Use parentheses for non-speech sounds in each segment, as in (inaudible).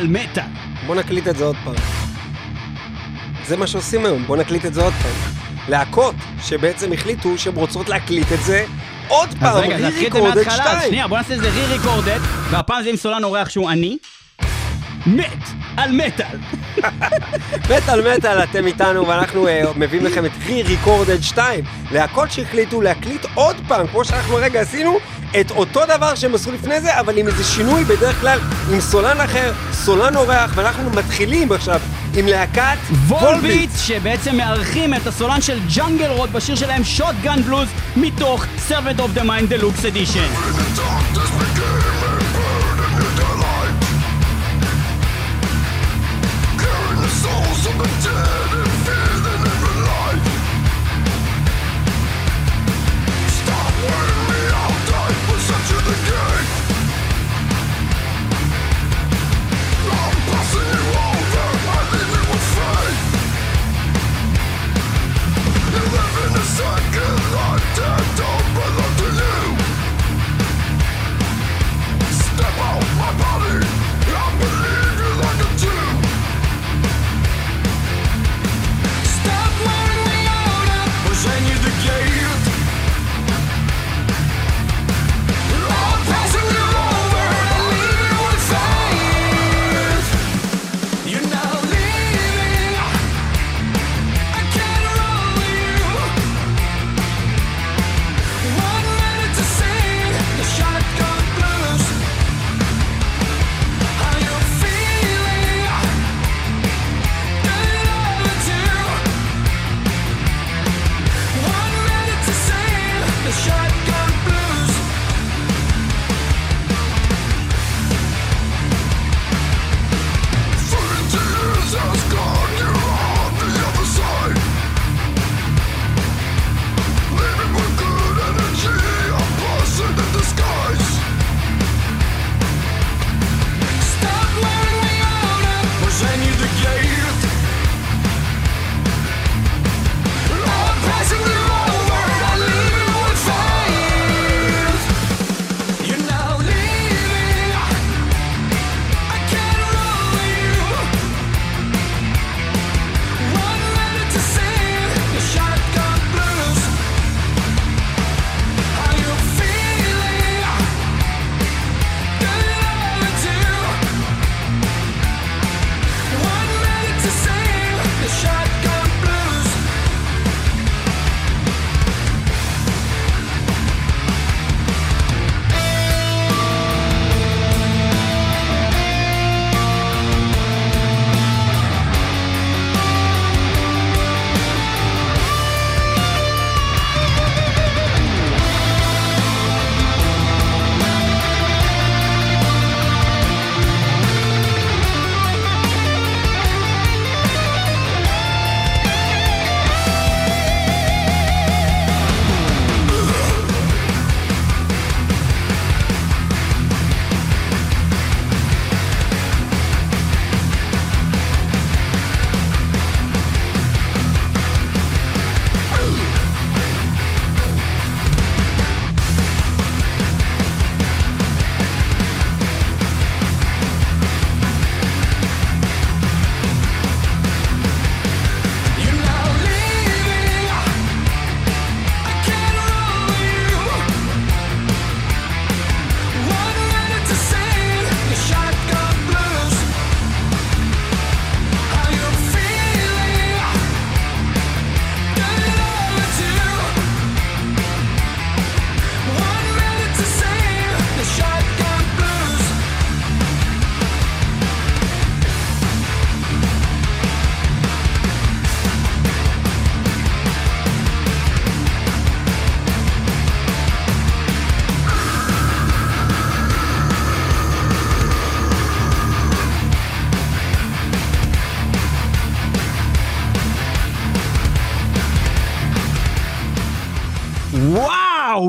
על מטאל. בוא נקליט את זה עוד פעם. זה מה שעושים היום, בוא נקליט את זה עוד פעם. להקות שבעצם החליטו שהן רוצות להקליט את זה עוד פעם, את זה אז 2. שנייה, בוא נעשה איזה re-recorded, והפעם זה עם סולן אורח שהוא אני. מת על מטאל. מטאל מטאל, אתם איתנו, ואנחנו אה, מביאים לכם את re-recorded 2. להקות שהחליטו להקליט עוד פעם, כמו שאנחנו רגע עשינו, את אותו דבר שהם עשו לפני זה, אבל עם איזה שינוי, בדרך כלל עם סולן אחר, סולן אורח, ואנחנו מתחילים עכשיו עם להקת וולביץ, שבעצם מארחים את הסולן של ג'אנגל רוד בשיר שלהם שוט גן בלוז מתוך Servant of the Mind Deluxe Edition.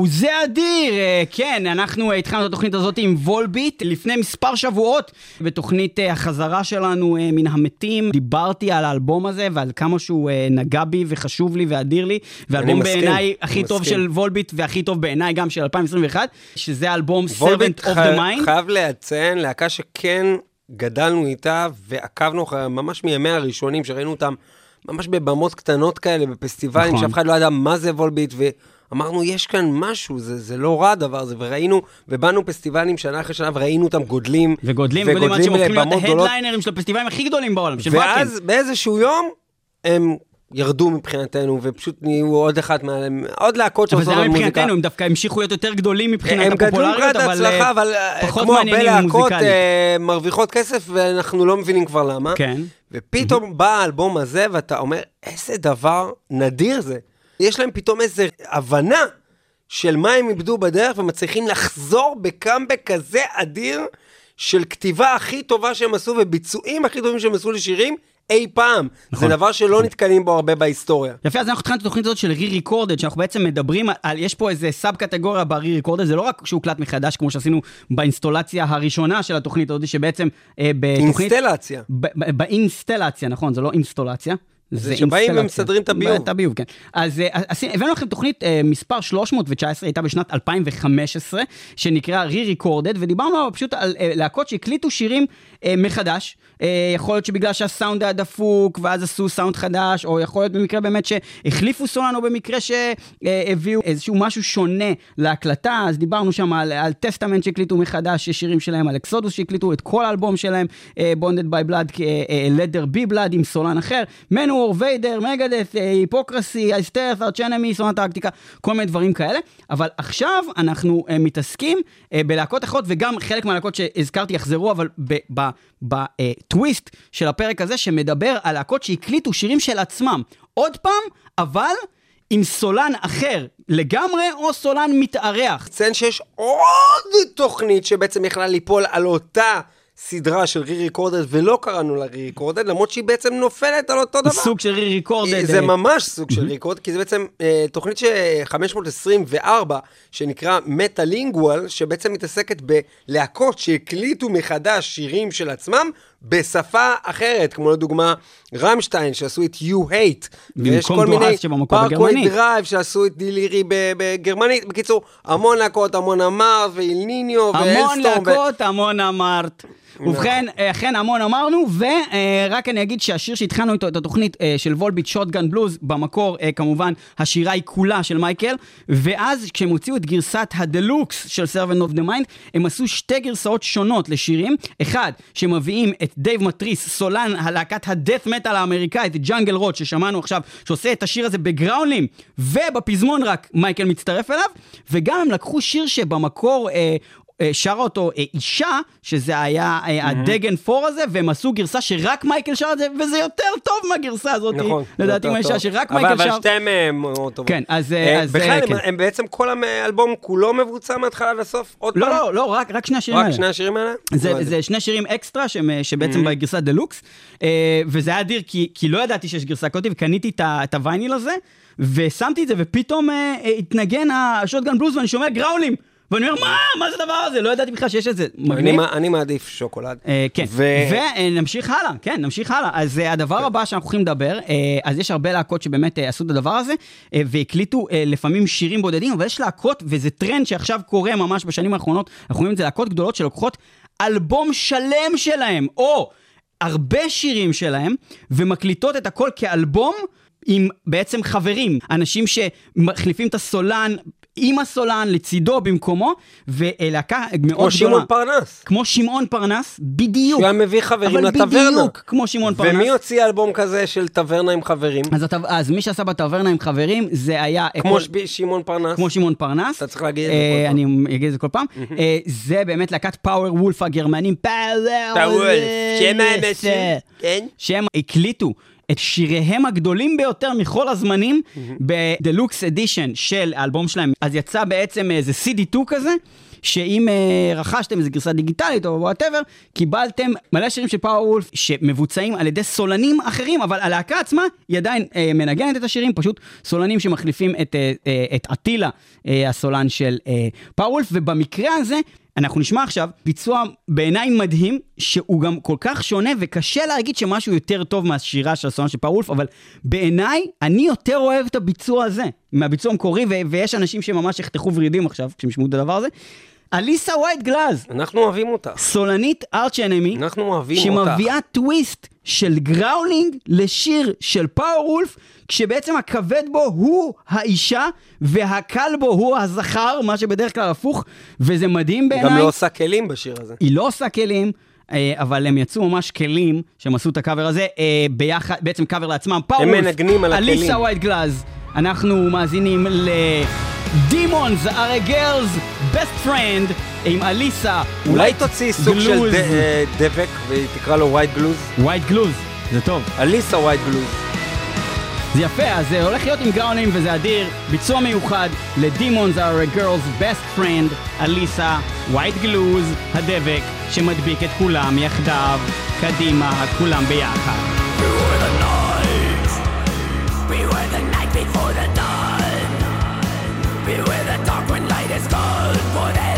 וואו, זה אדיר! אה, כן, אנחנו אה, התחלנו את התוכנית הזאת עם וולביט לפני מספר שבועות. בתוכנית אה, החזרה שלנו מן המתים, דיברתי על האלבום הזה ועל כמה שהוא נגע בי וחשוב לי ואדיר לי. ואלבום בעיניי הכי טוב מסכים. של וולביט והכי טוב בעיניי גם של 2021, שזה האלבום Servant of the Mind. חייב לציין להקה שכן גדלנו איתה ועקבנו אחריה ממש מימיה הראשונים, שראינו אותם ממש בבמות קטנות כאלה, בפסטיבלים, נכון. שאף אחד לא ידע מה זה וולביט, ואמרנו, יש כאן משהו, זה, זה לא רע הדבר הזה, וראינו, ובאנו פסטיבלים שנה אחרי שנה, וראינו אותם גודלים. וגודלים, וגודלים עד שהם הופכים להיות. ההדליינרים של הפסטיבלים הכי גדולים בעולם, של ואקם. ואז באיזשהו יום, הם ירדו מבחינתנו, ופשוט נהיו עוד אחת מה... עוד להקות אבל זה שעושות היה מוזיקה. מבחינתנו, הם דווקא המשיכו להיות יותר גדולים מבחינת הם הפופולריות, אבל אה, אבל אה, פחות כמו הרבה מעניינים להקות מוזיקלית. אה, מרוויחות כסף, ואנחנו לא מבינים כבר למה. כן. ופתאום בא האלבום הזה, ואתה אומר, איזה דבר נדיר זה. יש להם פתאום איזו הבנה של מה הם איבדו בדרך, ומצליחים לחזור בקאמבק כזה אדיר של כתיבה הכי טובה שהם עשו, וביצועים הכי טובים שהם עשו לשירים אי פעם. נכון. זה דבר שלא נתקלים בו הרבה בהיסטוריה. יפה, אז אנחנו התחלנו את התוכנית הזאת של re-recorded, שאנחנו בעצם מדברים על, יש פה איזה סאב קטגוריה ב-re-recorded, זה לא רק שהוא הוקלט מחדש, כמו שעשינו באינסטולציה הראשונה של התוכנית הזאת, שבעצם אה, בתוכנית... אינסטלציה. באינסטלציה, נכון, זה לא אינסטולציה. זה שבאים. ומסדרים את הביוב. את הביוב, כן. אז אה, עשינו- הבאנו לכם תוכנית אה, מספר 319, הייתה בשנת 2015, שנקרא re-recorded, ודיברנו פשוט על אה, להקות שהקליטו שירים אה, מחדש. אה, יכול להיות שבגלל שהסאונד היה דפוק, ואז עשו סאונד חדש, או יכול להיות במקרה באמת שהחליפו סולן, או במקרה שהביאו איזשהו משהו שונה להקלטה, אז דיברנו שם על, על Testament שהקליטו מחדש, שירים שלהם, על Exodus שהקליטו את כל האלבום שלהם, Bonded by Blood, Let There Be Blood עם סולן אחר, Manowar, Vader, Megadeth, Hypocrisy, Iced Earth, Arch Enemy, Sonata Arctica, כל מיני דברים כאלה, אבל עכשיו אנחנו אה, מתעסקים אה, בלהקות אחרות, וגם חלק מהלהקות שהזכרתי יחזרו, אבל בטוויסט של הפרק הזה, שמדבר על להקות שהקליטו שירים של עצמם. עוד פעם, אבל... עם סולן אחר לגמרי, או סולן מתארח. ציין שיש עוד תוכנית שבעצם יכלה ליפול על אותה סדרה של Re-Recorded, ולא קראנו לה Re-Recorded, למרות שהיא בעצם נופלת על אותו דבר. סוג של re-recorded. זה אה, ממש סוג של record, כי זה בעצם אה, תוכנית ש- 524, שנקרא Meta-lingual, שבעצם מתעסקת בלהקות שהקליטו מחדש שירים של עצמם בשפה אחרת, כמו לדוגמה רמשטיין, שעשו את You Hate. ויש כל מיני Parkway Drive שעשו את Die Leere בגרמנית. בקיצור, המון להקות, המון אמר, ו Ill Niño, המון ו Alestorm. ו- להקות, המון אמרת. ובכן, אה, אכן המון אמרנו, ורק אני אגיד שהשיר שהתחלנו איתו את התוכנית אה, של Volbeat Shotgun Blues, במקור אה, כמובן השירה היא כולה של מייקל, ואז כשהם הוציאו את גרסת הדלוקס של Servant of the Mind, הם עשו שתי גרסאות שונות לשירים, אחד שמביאים את דייב מטריס, סולן הלהקת ה death metal האמריקאית, Jungle Rot, ששמענו עכשיו, שעושה את השיר הזה ב growlים, ובפזמון רק מייקל מצטרף אליו, וגם הם לקחו שיר שבמקור אה, שרה אותו אה, אישה, שזה היה אה, ה Dagen Før הזה, והם עשו גרסה שרק מייקל שר את זה, וזה יותר טוב מהגרסה הזאת, נכון. לדעתי מהאישה טוב. שרק מייקל שר. אבל שתיהם אה, מאוד טובות. כן, אז, אה, אה, אז, בכלל, אה, הם- כן. הם בעצם כל האלבום כולו מבוצע מההתחלה עד הסוף? עוד לא, פעם? לא, לא, רק, רק שני השירים רק האלה. שני השירים האלה? זה, שני שירים אקסטרה שבעצם בגרסת דלוקס, אה, וזה היה אדיר כי, כי לא ידעתי שיש גרסה כזאת, וקניתי את הווייניל הזה, ושמתי את זה, ופתאום אה, אה, התנגן ה Shotgun Blues, ואני שומע growlים. ואני אומר, מה? מה זה הדבר הזה? לא ידעתי בכלל שיש את זה. מגניב. אני מעדיף שוקולד. אה, כן, ונמשיך הלאה, כן, נמשיך הלאה. אז אה, הדבר הבא שאנחנו הולכים לדבר, אה, אז יש הרבה להקות שבאמת עשו את הדבר הזה, והקליטו לפעמים שירים בודדים, אבל יש להקות, וזה טרנד שעכשיו קורה ממש בשנים האחרונות, אנחנו רואים את זה, להקות גדולות שלוקחות אלבום שלם שלהם, או הרבה שירים שלהם, ומקליטות את הכל כאלבום. עם בעצם חברים, אנשים שמחליפים את הסולן עם הסולן, לצידו, במקומו, ולהקה מאוד גדולה. כמו שמעון פרנס. כמו שמעון פרנס, בדיוק. שהוא היה מביא חברים אבל לטברנה. בדיוק כמו שמעון פרנס. ומי הוציא אלבום כזה של טברנה עם חברים? אז, הטב- אז מי שעשה בטברנה עם חברים, זה היה... כמו כל- שבי- שמעון פרנס? כמו שמעון פרנס. אתה צריך להגיד את זה אה, כל פעם. אני אגיד את זה כל פעם. אה, זה באמת להקת Powerwolf הגרמנים. Powerwolf, שם. האנשים, כן? שהם הקליטו את שיריהם הגדולים ביותר מכל הזמנים ב deluxe edition של האלבום שלהם. אז יצא בעצם איזה CD2 כזה. שאם אה, רכשתם איזה גרסה דיגיטלית או whatever, קיבלתם מלא שירים של Powerwolf שמבוצעים על ידי סולנים אחרים, אבל הלהקה עצמה היא עדיין אה, מנגנת את השירים, פשוט סולנים שמחליפים את, את אטילה, אה, הסולן של אה, Powerwolf, ובמקרה הזה אנחנו נשמע עכשיו ביצוע בעיניי מדהים, שהוא גם כל כך שונה, וקשה להגיד שמשהו יותר טוב מהשירה של הסולן של Powerwolf, אבל בעיניי, אני יותר אוהב את הביצוע הזה, מהביצוע המקורי, ו- ויש אנשים שממש יחתכו ורידים עכשיו, כשהם ישמעו את הדבר הזה. Alissa White-Gluz, אנחנו אוהבים אותה. סולנית Arch Enemy, אנחנו אוהבים אותה. שמביאה טוויסט של growling לשיר של Powerwolf, כשבעצם הכבד בו הוא האישה, והקל בו הוא הזכר, מה שבדרך כלל הפוך, וזה מדהים בעיניי. גם לא עושה כלים בשיר הזה. היא לא עושה clean, אה, אבל הם יצאו ממש כלים, שהם עשו את הקאבר הזה, אה, ביחד, בעצם קאבר לעצמם. פאוור הם מנגנים על הכלים. Alissa White-Gluz. אנחנו מאזינים are a girl's best friend עם אליסה. אולי תוציא סוג של אה, דבק ותקרא לו White Gluz? White Gluz, זה טוב. Alissa White-Gluz. זה יפה, אז זה הולך להיות עם גראונים וזה אדיר. ביצוע מיוחד are a girl's best friend, אליסה, ווייט גלוז, הדבק, שמדביק את כולם יחדיו, קדימה, כולם ביחד. Beware the dark when light is gone. For there's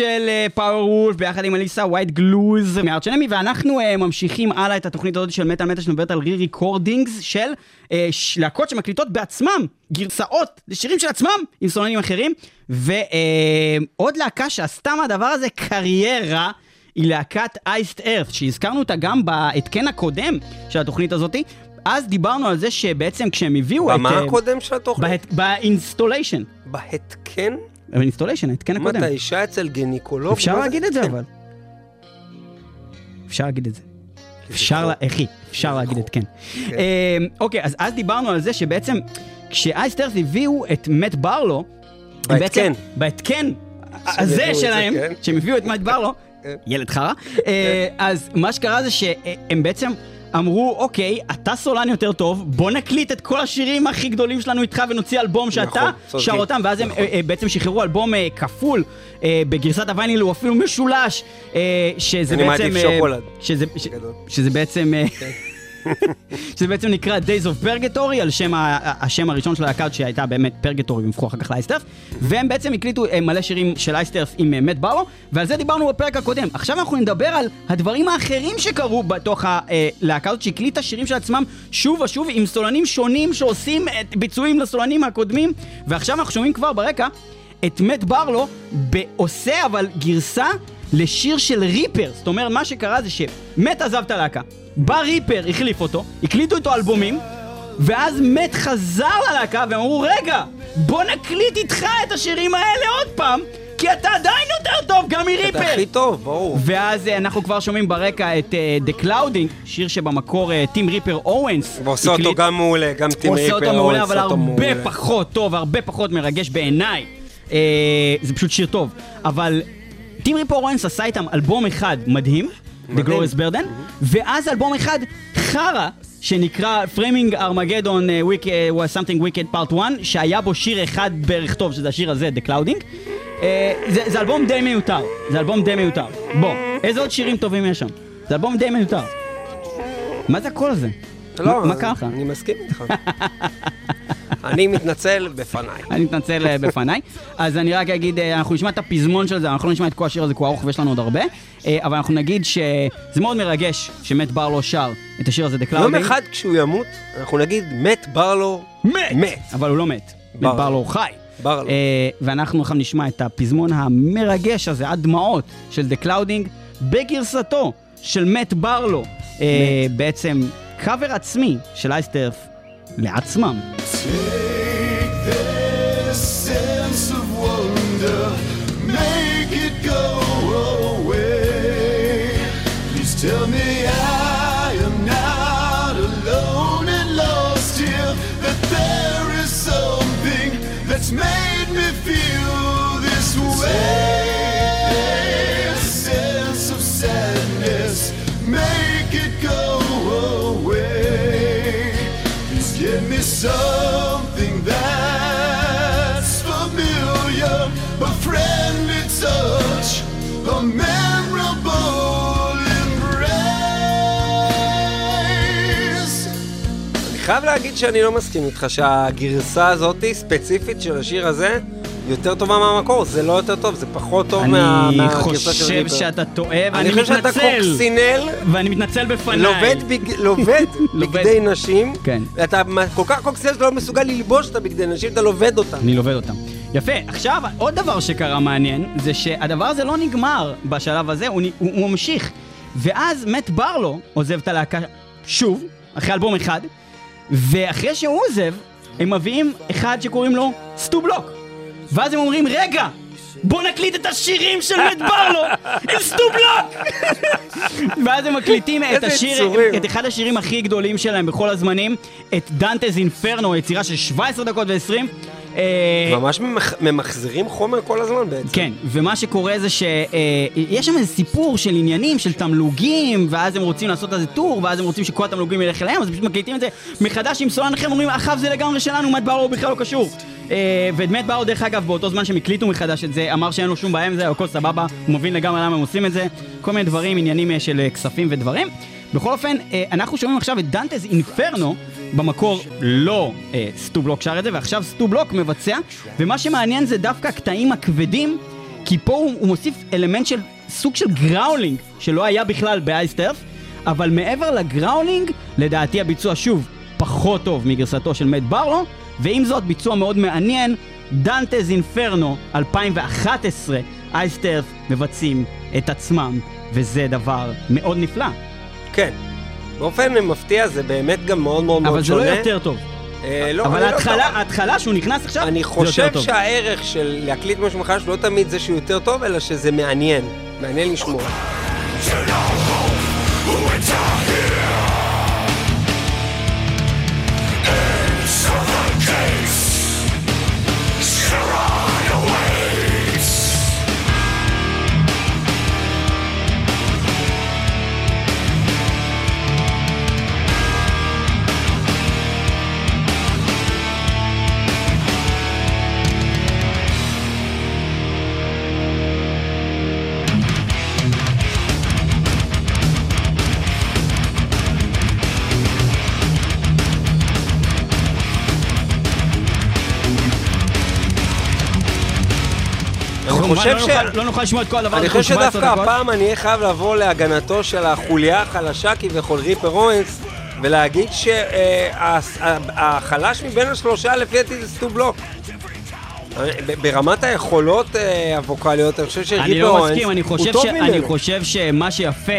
של Powerwolf ביחד עם Alissa White-Gluz מ Arch Enemy ואנחנו אה, ממשיכים הלאה את התוכנית הזאת של מטאל מטאל שמדברת על re-recordings של אה, ש- להקות שמקליטות בעצמם גרסאות לשירים של עצמם עם סולנים אחרים ועוד להקה שעשתה מהדבר הזה קריירה היא להקת Iced Earth שהזכרנו אותה גם בהתקן הקודם של התוכנית הזאתי אז דיברנו על זה שבעצם כשהם הביאו את... במה אה, הקודם של התוכנית? ב installation. בהתקן? ב installation, ההתקן מה, הקודם. אתה אישה אצל גינקולוג? אפשר מה להגיד את זה התקן? אבל. אפשר להגיד את זה. אפשר, אחי, אפשר להגיד את כן. אה, אוקיי, אז אז דיברנו על זה שבעצם כש Iced Earth הביאו את Matt Barlow, בהתקן. בהתקן הזה שלהם, כן. שהם הביאו את Matt Barlow, כן. ילד חרא, אה, אז מה שקרה זה שהם בעצם אמרו, אוקיי, אתה סולן יותר טוב, בוא נקליט את כל השירים הכי גדולים שלנו איתך ונוציא אלבום שאתה נכון. שר אותם, ואז הם נכון. אה, אה, בעצם שחררו אלבום אה, כפול, אה, בגרסת הווייניל הוא אפילו משולש, אה, שזה אני בעצם... מעדיף אה, שוקולד. שזה, ש, גדול. שזה בעצם... אה, שזה בעצם נקרא Days of Purgatory, על שם השם הראשון של הלהקה שהייתה באמת Purgatory, והם הפכו אחר כך ל Iced Earth, והם בעצם הקליטו אה, מלא שירים של Iced Earth עם אה, Matt Barlow, ועל זה דיברנו בפרק הקודם. עכשיו אנחנו נדבר על הדברים האחרים שקרו בתוך הלהקה הזאת, שהקליטה שירים של עצמם שוב ושוב עם סולנים שונים שעושים ביצועים לסולנים הקודמים, ועכשיו אנחנו שומעים כבר ברקע את מאט ברלו עושה אבל גרסה לשיר של ריפר. זאת אומרת, מה שקרה זה שמט עזב את הלהקה, בא ריפר, החליף אותו, הקליטו איתו אלבומים, ואז מט חזר ללהקה והם אמרו, רגע, בוא נקליט איתך את השירים האלה עוד פעם, כי אתה עדיין יותר טוב גם אתה מריפר. הכי טוב, ברור. ואז אה, אנחנו כבר שומעים ברקע את אה, The Clouding, שיר שבמקור אה, טים ריפר אורנס. ועושה אותו. גם מעולה, גם טים ריפר. עושה אותו מעולה, אבל הרבה מעולה. פחות טוב, הרבה פחות מרגש בעיניי. אה, זה פשוט שיר טוב. אבל טים ריפר אורנס עשה איתם אלבום אחד מדהים, The. Glorious Burden, ואז אלבום אחד חרא. שנקרא Framing Armageddon uh, Wicked, was Something Wicked Part 1, שהיה בו שיר אחד בערך טוב, שזה השיר הזה, The Clouding. Uh, זה, זה אלבום די מיותר, זה אלבום די מיותר. בוא, איזה עוד שירים טובים יש שם? זה אלבום די מיותר. מה זה הקול הזה? לא, מה- לך? אני מסכים איתך. אני מתנצל בפניי. אני מתנצל אה, בפניי. אז אני רק אגיד, אה, אנחנו נשמע את הפזמון של זה, אנחנו לא נשמע את כל השיר הזה, כי הוא ארוך ויש לנו עוד הרבה. אה, אבל אנחנו נגיד שזה מאוד מרגש שמת ברלו שר את השיר הזה, Clouding. יום אחד כשהוא ימות, אנחנו נגיד, מת ברלו. מת! מת. אבל הוא לא מת. מת ברלו. חי. ברלו. ואנחנו עכשיו נשמע את הפזמון המרגש הזה, עד דמעות, של The Clouding, בגרסתו של מת ברלו. בעצם קאבר עצמי של אייסטרף לעצמם. Take this sense of חייב להגיד שאני לא מסכים איתך שהגרסה הזאת, ספציפית של השיר הזה, יותר טובה מהמקור. זה לא יותר טוב, זה פחות טוב מה- אני מהגרסה של חושב ריפר. שאתה טועה ואני אני חושב שאתה מתנצל. קוקסינל, ואני מתנצל בפניי. לובד בג- (laughs) לובד בגדי נשים, כן. ואתה מ- כל כך קוקסינל שאתה לא מסוגל ללבוש את הבגדי נשים, אתה לובד אותם. אני לובד אותם. יפה, עכשיו עוד דבר שקרה מעניין, זה שהדבר הזה לא נגמר בשלב הזה, הוא, הוא, הוא ממשיך. ואז מת ברלו עוזב את הלהקה שוב, אחרי אלבום אחד, ואחרי שהוא עוזב, הם מביאים אחד שקוראים לו סטו בלוק. ואז הם אומרים, רגע, בוא נקליט את השירים של מת ברלו עם סטו בלוק! (laughs) ואז הם מקליטים את השיר. את אחד השירים הכי גדולים שלהם בכל הזמנים, את דנטז אינפרנו, יצירה של 17 דקות ו-20. ממש ממח- ממחזרים חומר כל הזמן בעצם. כן, ומה שקורה זה שיש שם איזה סיפור של עניינים, של תמלוגים, ואז הם רוצים לעשות איזה טור, ואז הם רוצים שכל התמלוגים ילך אליהם, אז פשוט מקליטים את זה מחדש עם סולן אחר, אומרים, עכשיו זה לגמרי שלנו, מאט בארלו בכלל לא קשור. אה, ומאט בארלו, דרך אגב, באותו זמן שהם הקליטו מחדש את זה, אמר שאין לו שום בעיה עם זה, הכל סבבה, הוא מבין לגמרי למה הם עושים את זה, כל מיני דברים, עניינים אה, של אה, כספים ודברים. בכל אופן, אה, אנחנו שומעים עכשיו את Dante's Inferno, במקור לא אה, סטו בלוק שר את זה, ועכשיו סטו בלוק מבצע, ומה שמעניין זה דווקא הקטעים הכבדים, כי פה הוא, הוא מוסיף אלמנט של סוג של growling, שלא היה בכלל ב Iced Earth, אבל מעבר לגראולינג, לדעתי הביצוע שוב פחות טוב מגרסתו של מאט ברלו, ועם זאת ביצוע מאוד מעניין, דנטז אינפרנו 2011, אייסטרף מבצעים את עצמם, וזה דבר מאוד נפלא. כן. באופן מפתיע זה באמת גם מאוד מאוד מאוד אבל זה שונה. לא יותר טוב. אה, לא, אבל אני לא ההתחלה. ההתחלה שהוא נכנס עכשיו, אני זה יותר חושב טוב. שהערך של להקליט משהו מחדש לא תמיד זה שהוא יותר טוב, אלא שזה מעניין. מעניין לשמוע. כמובן חושב לא ש- לא נוכל לשמוע את כל הדבר אני הזה כל חושב 17 שדווקא. הפעם אני אהיה חייב לבוא להגנתו של החוליה החלשה כביכול, ריפר אורנס, ולהגיד שהחלש מבין השלושה לפי דעתי זה סטו בלוק. ברמת היכולות אה, הווקאליות, אני חושב שריפר אני לא אורנס מסכים, אני הוא חושב, טוב ש... אני ממנו. חושב שמה שיפה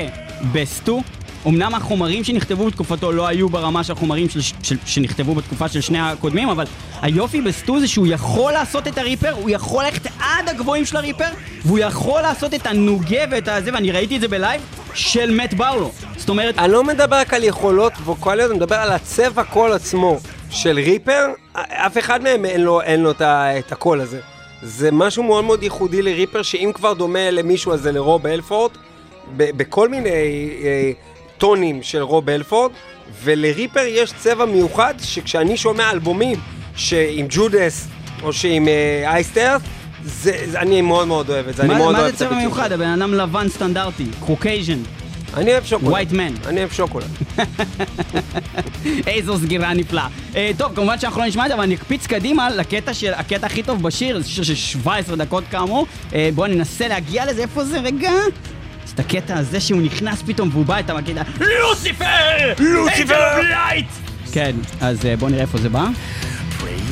בסטו, אמנם החומרים שנכתבו בתקופתו לא היו ברמה של החומרים של... של... שנכתבו בתקופה של שני הקודמים, אבל היופי בסטו זה שהוא יכול לעשות את הריפר, הוא יכול ללכת עד הגבוהים של הריפר, והוא יכול לעשות את הנוגה ואת הזה, ואני ראיתי את זה ב live, של מת ברלו. זאת אומרת, אני לא מדבר רק על יכולות ווקאליות, אני מדבר על הצבע קול עצמו של ריפר, אף אחד מהם אין לו, אין לו את הקול הזה. זה משהו מאוד מאוד ייחודי לריפר, שאם כבר דומה למישהו הזה לרוב הלפורד, ב- בכל מיני אה, טונים של רוב הלפורד, ולריפר יש צבע מיוחד, שכשאני שומע אלבומים שעם Judas, או שעם אה, Iced Earth, זה, זה, אני מאוד מאוד אוהב את זה, אני מה, מאוד מה אוהב זה את צבע הביצוע מיוחד? הבן אדם לבן סטנדרטי, Caucasian, אני אוהב שוקולד. white man. אני אוהב שוקולד. (laughs) איזו סגירה נפלאה. אה, טוב, כמובן שאנחנו לא נשמע את זה, אבל אני אקפיץ קדימה לקטע של, הקטע הכי טוב בשיר, זה שיר של 17 דקות כאמור. אה, בואו ננסה להגיע לזה, איפה זה רגע? הקטע הזה שהוא נכנס פתאום והוא בא את המקטע, לוסיפר! לוסיפר! לייט! כן, אז אה, בואו נראה איפה זה בא. Praying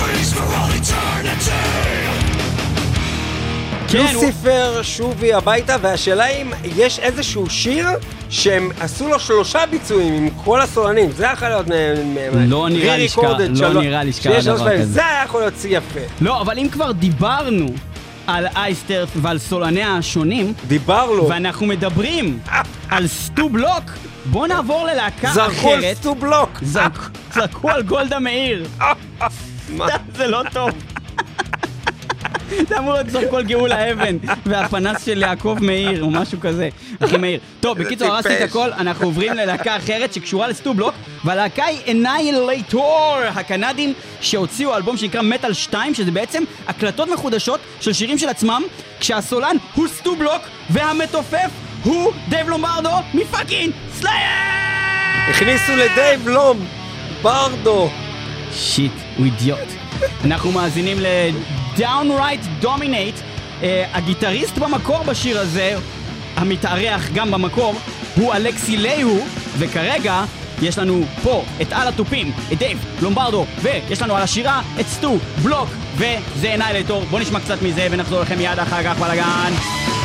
כן, הוא- לוסיפר שובי הביתה, והשאלה אם יש איזשהו שיר שהם עשו לו שלושה ביצועים עם כל הסולנים, זה יכול להיות... לא נראה לי שקרה- לא שלוש- נראה לי שקרה דבר. כזה. זה היה יכול להיות שיא יפה. לא, אבל אם כבר דיברנו על אייסטרס ועל סולניה השונים, דיברנו, ואנחנו מדברים על סטו בלוק, בואו נעבור ללהקה זרקו על אחרת. סטו בלוק. זרק- זרקו על גולדה מאיר. זה לא טוב. זה אמור להיות זרקו על גאולה אבן, והפנס של יעקב מאיר, או משהו כזה. אחי מאיר. טוב, בקיצור, הרסתי את. הכל, אנחנו עוברים ללהקה אחרת שקשורה לסטו בלוק, והלהקה היא Annihilator, הקנדים שהוציאו אלבום שנקרא מטאל 2, שזה בעצם הקלטות מחודשות של שירים של עצמם, כשהסולן הוא סטו בלוק, והמתופף הוא דייב לומברדו מ fucking Slayer! הכניסו לדייב לומברדו. shit, הוא אידיוט. אנחנו מאזינים ל-Downright Dominate. Uh, הגיטריסט במקור בשיר הזה, המתארח גם במקור, הוא אלכסי לייהו, וכרגע יש לנו פה את על התופים, את דייב לומברדו, ויש לנו על השירה את סטו בלוק, וזה Annihilator. בואו נשמע קצת מזה ונחזור לכם מיד אחר כך בלאגן.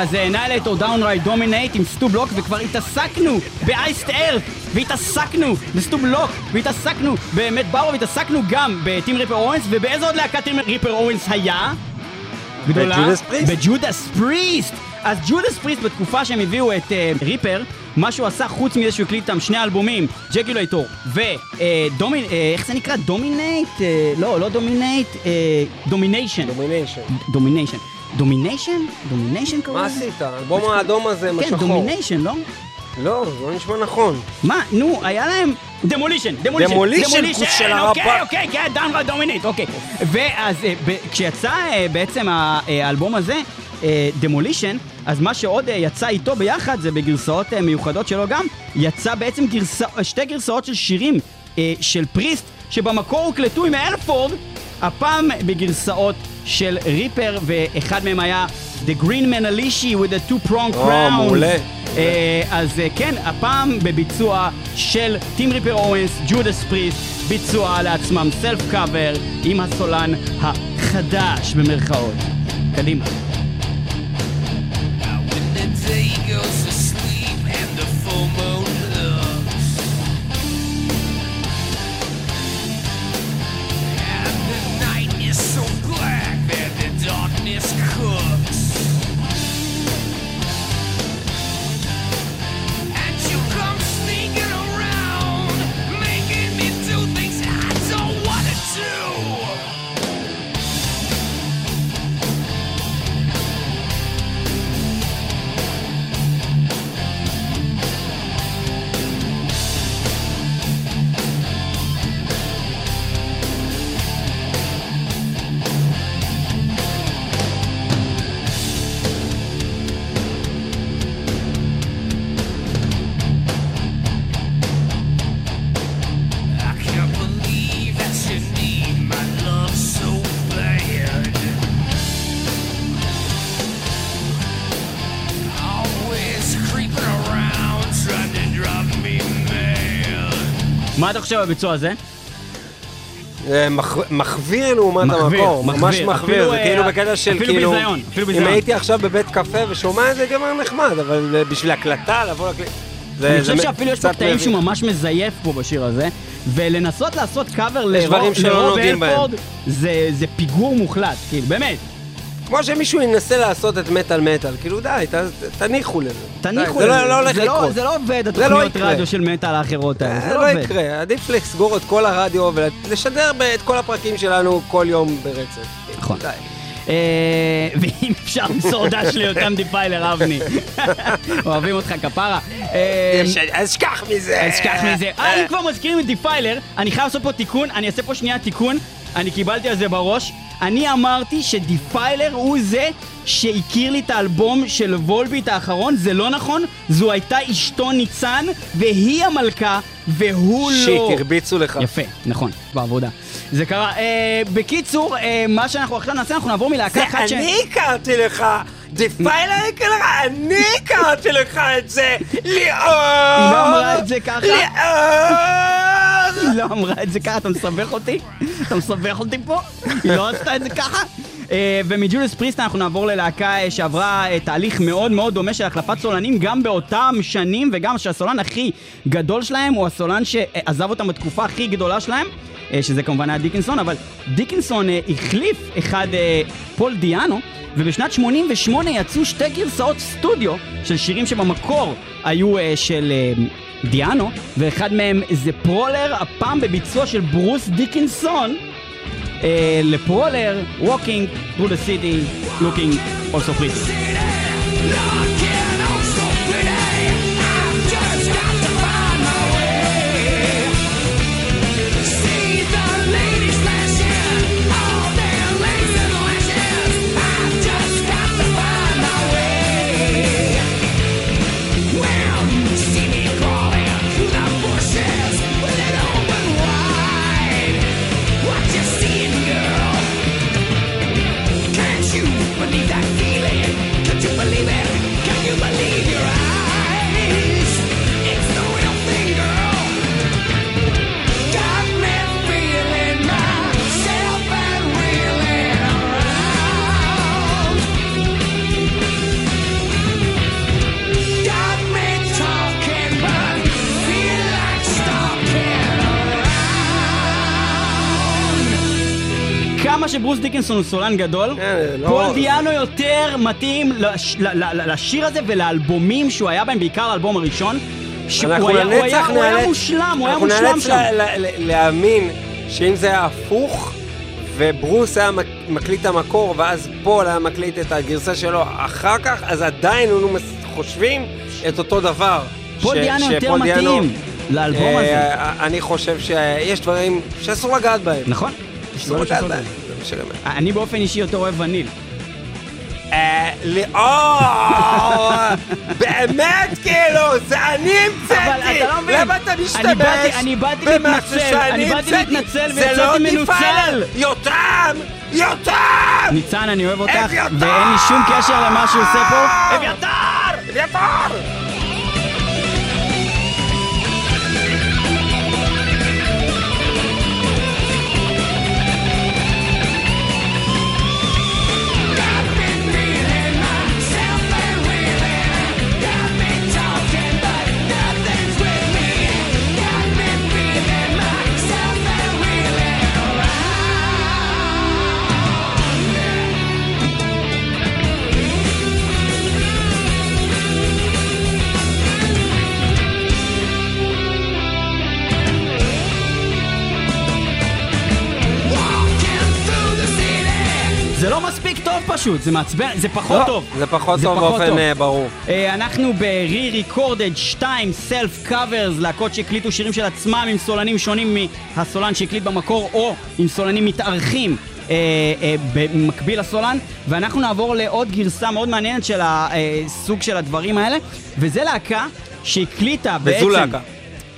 אז Annihilator Downright Dominate עם סטו בלוק, וכבר התעסקנו ב Iced Earth, והתעסקנו בסטו בלוק, והתעסקנו במאט בארלו, והתעסקנו גם בטים ריפר אוונס, ובאיזה עוד להקת טים ריפר אוונס היה? גדולה? ב Judas Priest. ב Judas Priest! אז Judas Priest בתקופה שהם הביאו את אה, ריפר, מה שהוא עשה חוץ מזה שהוא הקליט איתם שני אלבומים, Jugulator ו Domin... איך זה נקרא? Dominate? אה, לא, לא Dominate, Domination. Domination. Domination. Domination? Domination קוראים מה לזה? עשית? האלבום האדום הזה, כן, משחור. Domination, לא? לא, זה לא נשמע נכון. מה, נו, היה להם... Demolition, Demolition, Demolition, כוס של אוקיי, הרפ"ק. אוקיי, כן, Downright Dominate, אוקיי. ואז אה, כשיצא אה, בעצם אה, האלבום הזה, Demolition, אז מה שעוד יצא איתו ביחד, זה בגרסאות מיוחדות שלו גם, יצא בעצם גרסא, שתי גרסאות של שירים של פריסט, שבמקור הוקלטו עם אלפורד, הפעם בגרסאות של ריפר, ואחד מהם היה The Green Manalishi with a two prong או, crown. מעולה. אה, אז אה, כן, הפעם בביצוע של טים ריפר אורנס, ג'ודס פריסט, ביצוע לעצמם סלף קאבר עם הסולן החדש במרכאות. קדימה. When the day goes על הביצוע הזה? זה מח- מחוויר לעומת המקור, ממש מחוויר. זה אה, כאילו בקטע של אפילו כאילו, ביזיון, אפילו אם ביזיון. הייתי עכשיו בבית קפה ושומע את זה, גם היה נחמד, אבל אה, בשביל הקלטה, לבוא להקליט, זה- אני חושב שאפילו יש פה קטעים. שהוא ממש מזייף פה בשיר הזה, ולנסות לעשות קאבר לרוב. אלפורד, זה פיגור מוחלט, כאילו, באמת. כמו שמישהו ינסה לעשות את מטאל מטאל, כאילו די, ת- תניחו לזה. תניחו די, לזה. זה לא- לא הולך לא- לקרות. זה לא עובד, לא התוכניות יקרה. רדיו של מטאל האחרות האלה, זה זה לא לא. יקרה, עדיף לסגור את כל הרדיו ולשדר את כל הפרקים שלנו כל יום ברצף. נכון. די. אה, (laughs) ואם אפשר למסור דש ליותם דיפיילר אבני. (laughs) אוהבים אותך כפרה. אה, אז שכח מזה. אז שכח מזה. אה, אם כבר מזכירים את דיפיילר, אני חייב לעשות פה תיקון, אני אעשה פה שנייה תיקון, אני קיבלתי על זה בראש. אני אמרתי שדיפיילר הוא זה שהכיר לי את האלבום של Volbeat האחרון, זה לא נכון, זו הייתה אשתו ניצן, והיא המלכה, והוא לא. shit, הרביצו לך. יפה, נכון, בעבודה. זה קרה. אה, בקיצור, אה, מה שאנחנו עכשיו נעשה, אנחנו נעבור מלהקה זה אחת ש... אני הכרתי לך, דיפיילר הכיר לך, אני הכרתי לך את זה, ליאור! היא לא אמרה את זה ככה? ליאור! היא לא אמרה את זה ככה, אתה מסבך אותי? אתה מסבך אותי פה? היא לא עשתה את זה ככה? אה, ומג'וליוס פריסט אנחנו נעבור ללהקה אה, שעברה אה, תהליך מאוד מאוד דומה של החלפת סולנים גם באותם שנים וגם שהסולן הכי גדול שלהם הוא הסולן שעזב אותם בתקופה הכי גדולה שלהם שזה כמובן היה דיקנסון, אבל דיקנסון אה, החליף אחד אה, פול דיאנו ובשנת 88 יצאו שתי גרסאות סטודיו של שירים שבמקור היו אה, של אה, דיאנו, ואחד מהם זה פרולר, הפעם בביצוע של ברוס דיקנסון, אה, לפרולר, Walking through the city, looking also pretty. Can't כמה שברוס דיקנסון הוא סולן גדול, אה, לא- פול דיאנו יותר מתאים לשיר הזה ולאלבומים שהוא היה בהם, בעיקר האלבום הראשון. שהוא אנחנו היה- הוא היה- הוא היה נאלץ- מושלם, הוא היה אנחנו מושלם נאלץ שם. ל- ל- להאמין שאם זה היה הפוך, וברוס היה מק- מקליט המקור, ואז פול היה מקליט את הגרסה שלו אחר כך, אז עדיין היינו חושבים את אותו דבר. פול דיאנו יותר מתאים לאלבום הזה. אה, אני חושב שיש דברים שאסור לגעת בהם. נכון? אסור דברים לגעת בהם. מה שאני אומר. אני באופן אישי יותר אוהב וניל. אה, לי- או, באמת כאילו, זה אני המצאתי. לא. למה אתה משתמש במשהו שאני המצאתי? זה לא מנוצל. יותם! יותם! ניצן, אני אוהב אותך! ואין לי שום קשר למה שהוא עושה פה. אביתר! אביתר! זה לא מספיק טוב פשוט, זה מעצבן, זה פחות לא, טוב. זה פחות זה טוב פחות באופן טוב. אה, ברור. אה, אנחנו ב-re-recorded 2 self covers, להקות שהקליטו שירים של עצמם עם סולנים שונים מהסולן שהקליט במקור, או עם סולנים מתארחים. אה, אה, במקביל לסולן, ואנחנו נעבור לעוד גרסה מאוד מעניינת של הסוג של הדברים האלה, וזה להקה שהקליטה בעצם... וזו להקה.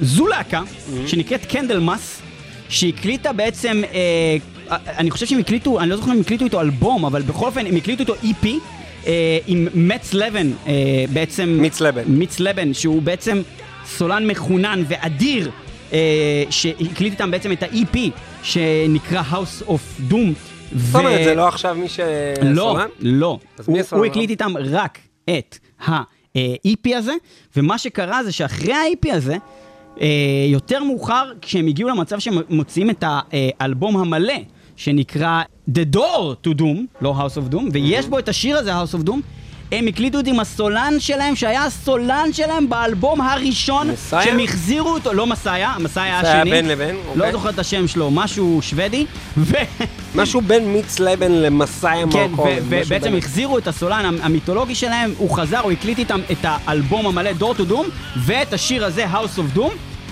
זו להקה שנקראת Candlemass, שהקליטה בעצם, אה, אני חושב שהם הקליטו, אני לא זוכר אם הם הקליטו איתו אלבום, אבל בכל אופן הם הקליטו איתו EP אה, עם מאטס לבן, אה, בעצם... מיץ לבן. מיץ לבן, שהוא בעצם סולן מחונן ואדיר, אה, שהקליט איתם בעצם את ה-EP שנקרא House of Doom. זאת אומרת, זה לא עכשיו מי שסולן? לא, לא. הוא? הוא הקליט איתם רק את ה-EP הזה, ומה שקרה זה שאחרי ה-EP הזה, אה, יותר מאוחר, כשהם הגיעו למצב שהם מוציאים את האלבום המלא, שנקרא The Door to Doom, לא House of Doom, ויש בו את השיר הזה, House of Doom, הם הקליטו את עם הסולן שלהם, שהיה הסולן שלהם באלבום הראשון, מסאיה? שהם החזירו אותו, לא מסאיה, מסאיה היה מסאיה השני. בין לבין, לא אוקיי. זוכר את השם שלו, משהו שוודי, ו... משהו בין מיץ לבן למסאי כן, מרקוב. ו- ובעצם החזירו את הסולן המ- המיתולוגי שלהם, הוא חזר, הוא הקליט איתם את האלבום המלא Door to Doom, ואת השיר הזה House of Doom,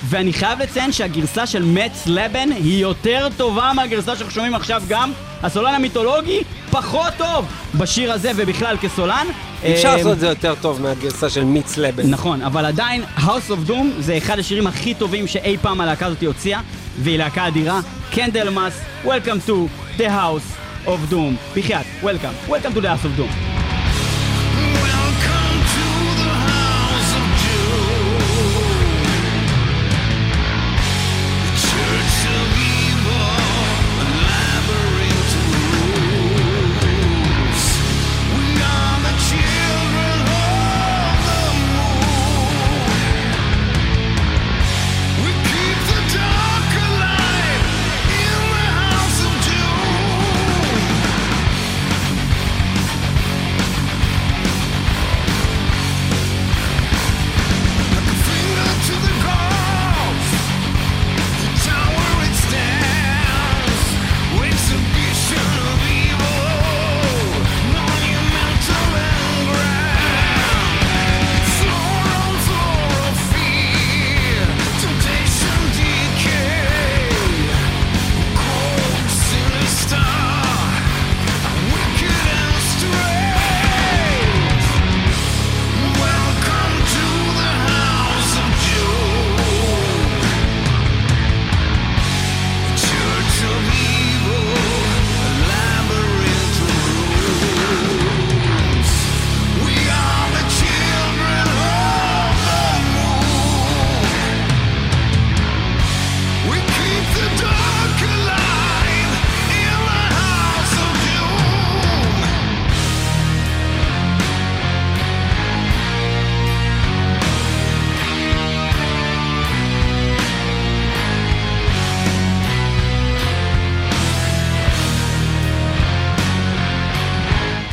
ואני חייב לציין שהגרסה של מאטס לבן היא יותר טובה מהגרסה שאנחנו שומעים עכשיו גם. הסולן המיתולוגי פחות טוב בשיר הזה ובכלל כסולן. אי אפשר אה, לעשות את זה יותר טוב מהגרסה של מאטס לבן. נכון, אבל עדיין House of Doom זה אחד השירים הכי טובים שאי פעם הלהקה הזאת הוציאה, והיא להקה אדירה. Candlemass, Welcome to the House of Doom. בחייאת, Welcome, Welcome to the House of Doom.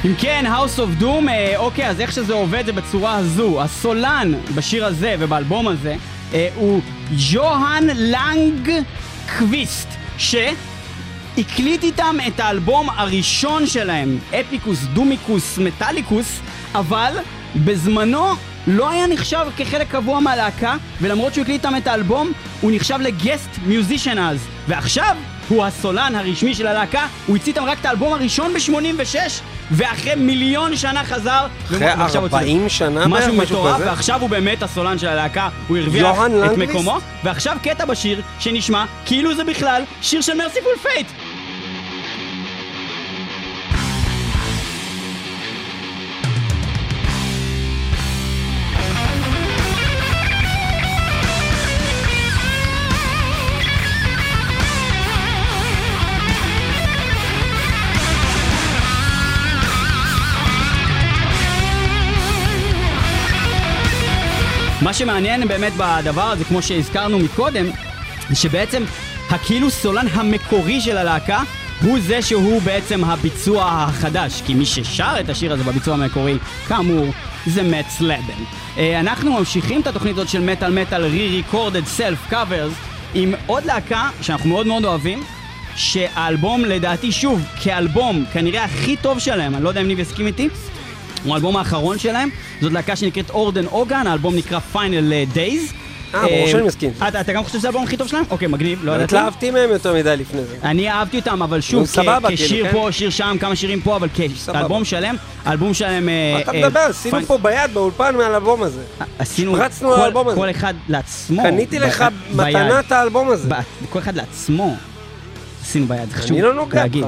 אם כן, House of Doom, אה, אוקיי, אז איך שזה עובד זה בצורה הזו. הסולן בשיר הזה ובאלבום הזה אה, הוא ג'והאן לנגקוויסט, שהקליט איתם את האלבום הראשון שלהם, Epicus, Doomicus, Metallicus, אבל בזמנו לא היה נחשב כחלק קבוע מהלהקה, ולמרות שהוא הקליט איתם את האלבום, הוא נחשב ל guest musician אז. ועכשיו הוא הסולן הרשמי של הלהקה, הוא הוציא איתם רק את האלבום הראשון ב-86, ואחרי מיליון שנה חזר. אחרי ועכשיו הוא 40 הוציא- שנה בערך, משהו משהו מטורף, כזה? ועכשיו הוא באמת הסולן של הלהקה, הוא הרוויח את? מקומו, ועכשיו קטע בשיר שנשמע כאילו זה בכלל שיר של Mercyful Fate. שמעניין באמת בדבר הזה, כמו שהזכרנו מקודם, זה שבעצם הכאילו סולן המקורי של הלהקה הוא זה שהוא בעצם הביצוע החדש, כי מי ששר את השיר הזה בביצוע המקורי, כאמור, זה מאט. אה, אנחנו ממשיכים את התוכנית הזאת של מטאל מטאל re-recorded self covers עם עוד להקה שאנחנו מאוד מאוד אוהבים, שהאלבום לדעתי שוב, כאלבום כנראה הכי טוב שלהם, אני לא יודע אם ניב יסכים איתי, הוא האלבום האחרון שלהם, זאת להקה שנקראת Orden Ogan, האלבום נקרא Final Days. אה, ברור שאני מסכים. אתה גם חושב שזה האלבום הכי טוב שלהם? אוקיי, מגניב, לא ידעתי. התלהבתי מהם יותר מדי לפני זה. אני אהבתי אותם, אבל שוב, כ- סבבה, כשיר כאילו, כן? פה, שיר שם, כמה שירים פה, אבל. כאלבום שלם, האלבום שלהם... אה, מה אתה אה, מדבר? עשינו פה ביד באולפן מהאלבום הזה. עשינו רצנו לאלבום הזה. כל אחד לעצמו. קניתי לך את האלבום הזה. כל אחד לעצמו. עשינו ביד, זה חשוב אני לא נוגע להגיד.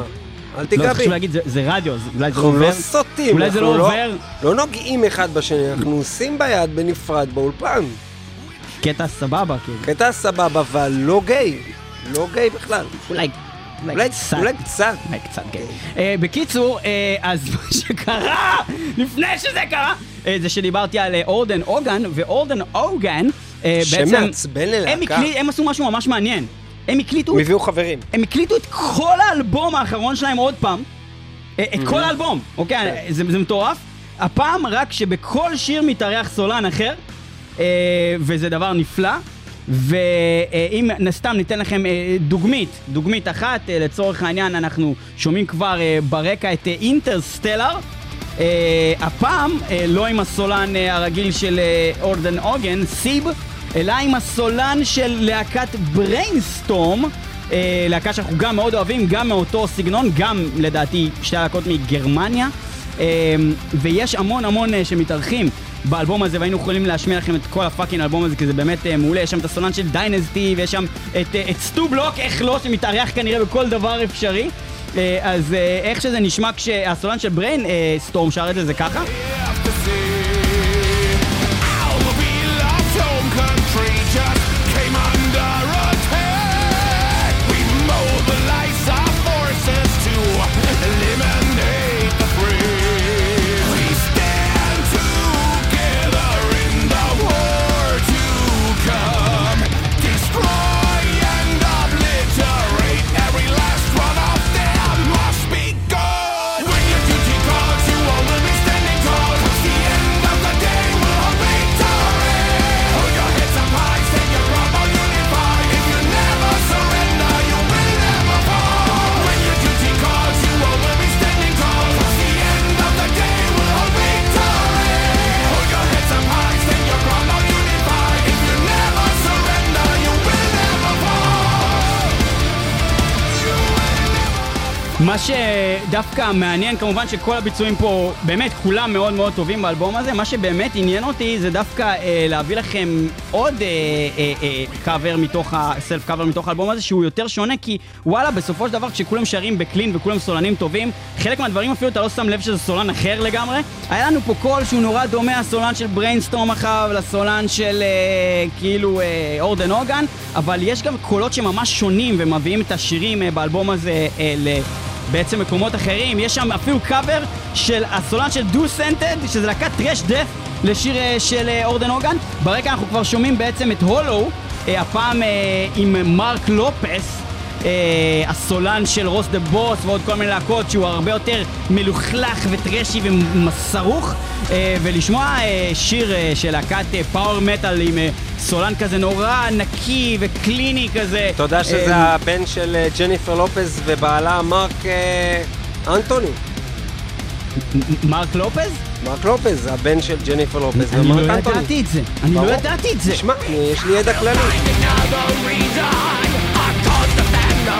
אל לא, תיגע בי. חשוב להגיד, זה- רדיו, זה- אולי זה לא אנחנו לא עובר. סוטים. אולי זה אנחנו לא עובר. לא נוגעים אחד בשני, אנחנו עושים ביד בנפרד באולפן. קטע סבבה, כאילו. קטע סבבה, אבל לא גיי. לא גיי בכלל. אולי... אולי קצת. אולי קצת. אולי קצת גיי. אה, בקיצור, אה, אז (laughs) מה שקרה, לפני שזה קרה, אה, זה שדיברתי על אורדן אוגן, ואורדן אוגן, בעצם... מעצבן הם ללהקה. הם עשו משהו ממש מעניין. הם הקליטו הם הביאו חברים. הם הקליטו את כל האלבום האחרון שלהם עוד פעם. אה, את כל האלבום, אוקיי? זה, זה מטורף. הפעם רק שבכל שיר מתארח סולן אחר, אה, וזה דבר נפלא. ואם סתם ניתן לכם אה, דוגמית, דוגמית אחת, אה, לצורך העניין אנחנו שומעים כבר אה, ברקע את אה, אינטרסטלר. אה, הפעם אה, לא עם הסולן אה, הרגיל של אה, אורדן אוגן, סיב, אלא עם הסולן של להקת Brainstorm, אה, להקה שאנחנו גם מאוד אוהבים, גם מאותו סגנון, גם לדעתי שתי להקות מגרמניה. אה, ויש המון המון אה, שמתארחים באלבום הזה, והיינו יכולים להשמיע לכם את כל ה fucking אלבום הזה, כי זה באמת אה, מעולה. יש שם את הסולן של Dynazty, ויש שם את, אה, את סטו בלוק, איך לא, שמתארח כנראה בכל דבר אפשרי. אה, אז אה, איך שזה נשמע כשהסולן של Brain אה, Storm שר את זה, ככה. have מה שדווקא מעניין, כמובן שכל הביצועים פה, באמת כולם מאוד מאוד טובים באלבום הזה, מה שבאמת עניין אותי זה דווקא אה, להביא לכם עוד אה, אה, אה, קאבר מתוך. self cover מתוך האלבום הזה, שהוא יותר שונה, כי וואלה, בסופו של דבר כשכולם שרים ב clean וכולם סולנים טובים, חלק מהדברים אפילו אתה לא שם לב שזה סולן אחר לגמרי. היה לנו פה קול שהוא נורא דומה, הסולן של Brainstorm אחריו, לסולן של אה, כאילו אה, Orden Ogan, אבל יש גם קולות שממש שונים ומביאים את השירים אה, באלבום הזה אה, ל... בעצם מקומות אחרים, יש שם אפילו קאבר של הסולן של דו סנטד, שזה להקת טרש דף לשיר אה, של אה, אורדן אוגן. ברקע אנחנו כבר שומעים בעצם את הולו, אה, הפעם עם מרק לופס. אה, הסולן של רוס דה בוס ועוד כל מיני להקות שהוא הרבה יותר מלוכלך וטרשי ומסרוך אה, ולשמוע אה, שיר אה, של להקת פאוור מטאל עם אה, סולן כזה נורא נקי וקליני כזה. אתה יודע שזה אה, הבן של אה, ג'ניפר לופז ובעלה מרק אה, אנטוני. מרק לופז? מרק לופז, הבן של ג'ניפר לופז אני ומרק לא אנטוני. ידעתי את זה. אני לא. ידעתי את זה. תשמע, יש לי ידע כללי.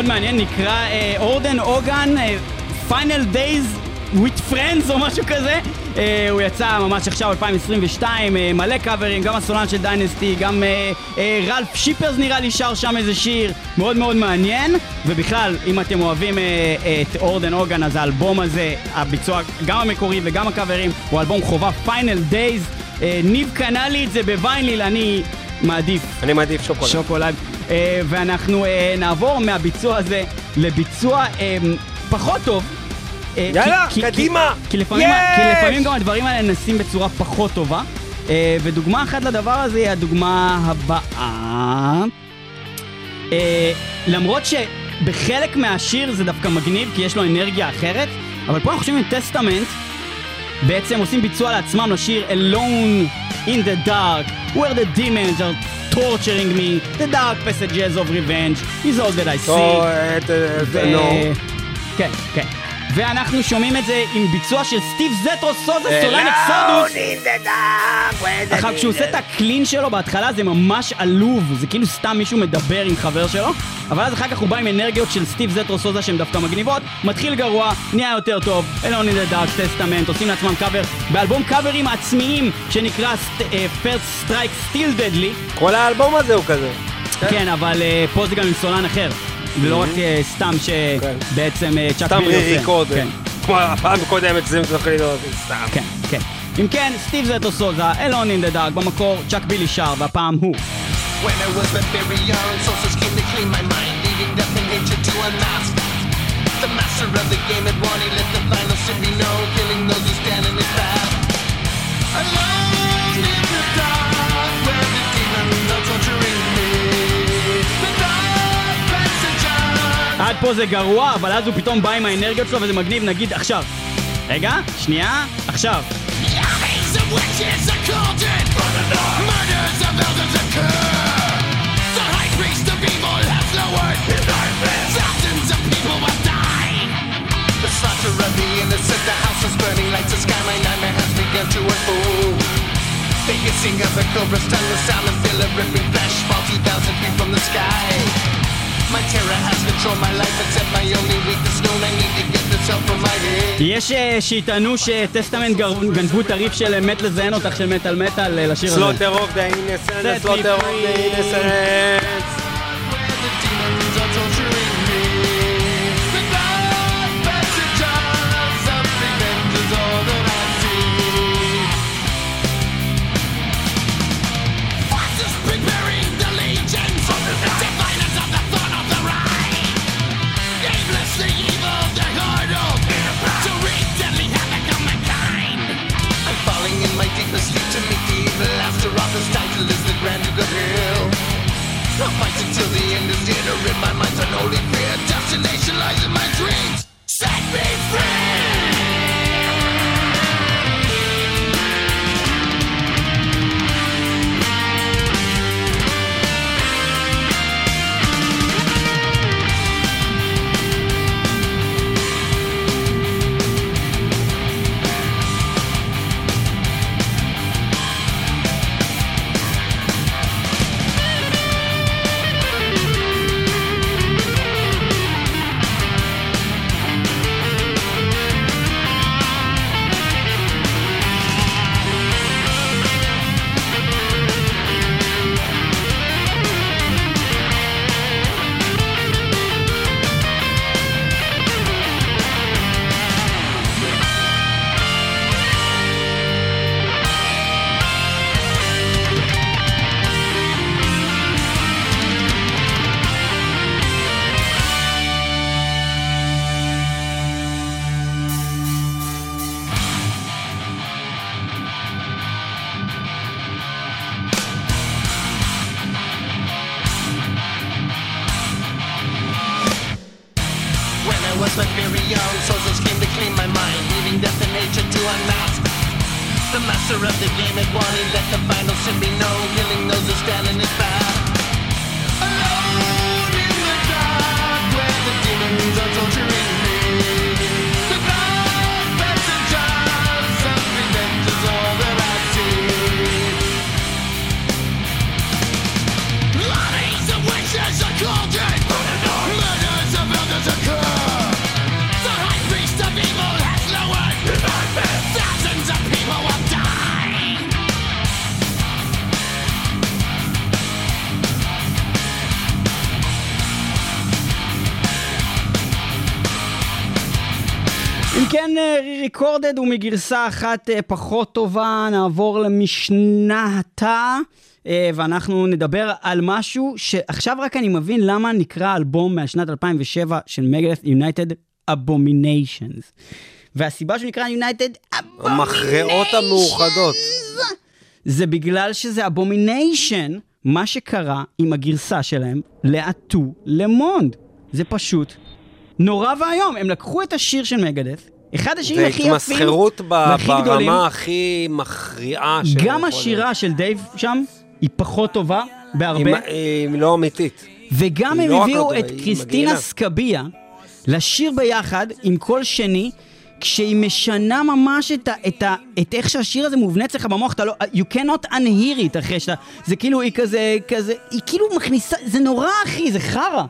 מאוד מעניין, נקרא Orden Ogan, Final Days with friends או משהו כזה. אה, הוא יצא ממש עכשיו, 2022, אה, מלא קאברים, גם הסולן של Dynazty, גם אה, אה, רלף שיפרס נראה לי שר שם איזה שיר, מאוד מאוד מעניין. ובכלל, אם אתם אוהבים אה, את Orden Ogan, אז האלבום הזה, הביצוע, גם המקורי וגם הקאברים, הוא אלבום חובה Final Days. ניב קנה לי את זה בוויניל, אני מעדיף אני מעדיף שוקולד. שוקולד. אה, ואנחנו אה, נעבור מהביצוע הזה לביצוע אה, פחות טוב. יאללה, כי- קדימה! כי, כי, לפעמים, יש! כי לפעמים גם הדברים האלה נעשים בצורה פחות טובה. ודוגמה אחת לדבר הזה היא הדוגמה הבאה. אה, למרות שבחלק מהשיר זה דווקא מגניב, כי יש לו אנרגיה אחרת, אבל פה אנחנו חושבים עם טסטמנט, בעצם עושים ביצוע לעצמם לשיר Alone in the Dark, where the demons are torturing me, the dark passages of revenge is all that I see. טוב, אה, ת- ת- ו- נו. כן, כן. ואנחנו שומעים את זה עם ביצוע של סטיב זטרו סוזה סולן אקסודוס. עכשיו כשהוא עושה את הקלין שלו בהתחלה זה ממש עלוב, זה כאילו סתם מישהו מדבר עם חבר שלו, אבל אז אחר כך הוא בא עם אנרגיות של סטיב זטרו סוזה שהן דווקא מגניבות, מתחיל גרוע, נהיה יותר טוב, in the Dark Testament, עושים לעצמם קאבר, באלבום קאברים עצמיים שנקרא First Strike Still Deadly, כל האלבום הזה הוא כזה. כן, אבל אה, פה זה גם עם סולן אחר, ולא רק אה, סתם שבעצם אה, צ'אק סתם בילי עושה. ריקוד. כן. כמו הפעם הקודמת, זה זוכר לי סתם. כן, כן. אם כן, סטיב זטו סוזה, אלון אין דה דארק, במקור צ'אק בילי שר, והפעם הוא. When I was but very young, sources came to clean my mind, leaving and nature to unmask. The master of the game had won, he let the final sin be known, killing those who stand in his path. Alone עד פה זה גרוע, אבל אז הוא פתאום bא עם האנרגיות שלו וזה מגניב, נגיד עכשיו. רגע, שנייה, עכשיו. Cauldron Murders of The will die The sound and feel of ripping flesh Fall 2,000 feet from the sky יש אה, שיטענו שטסטמנט גנבו את הריף של אה, מת לזיין אותך של מטאל מטאל אה, לשיר הזה. סלוטר אוף דה אינסנס, סלוטר אוף דה. אינסנס. ריקורדד הוא מגרסה אחת אה, פחות טובה, נעבור למשנה התא, אה, ואנחנו נדבר על משהו שעכשיו רק אני מבין למה נקרא אלבום מהשנת 2007 של מגלת United Abominations. והסיבה שהוא נקרא United Abominations המכרעות המאוחדות. זה בגלל שזה אבומיניישן, מה שקרה עם הגרסה שלהם לאטו למונד. זה פשוט נורא ואיום. הם לקחו את השיר של מגדף, אחד השירים זה הכי יפים התמסחרות ב- והכי גדולים. ברמה הכי מכריעה. של- גם השירה של דייב שם היא פחות טובה בהרבה, היא היא לא אמיתית. וגם הם לא הביאו את קריסטינה. סקביה לשיר ביחד עם קול שני. כשהיא משנה ממש את, ה, את, ה, את איך שהשיר הזה מובנה אצלך במוח, אתה לא, you cannot unhear it אחרי שאתה, זה כאילו היא כזה, כזה, היא כאילו מכניסה, זה נורא אחי, זה חרא.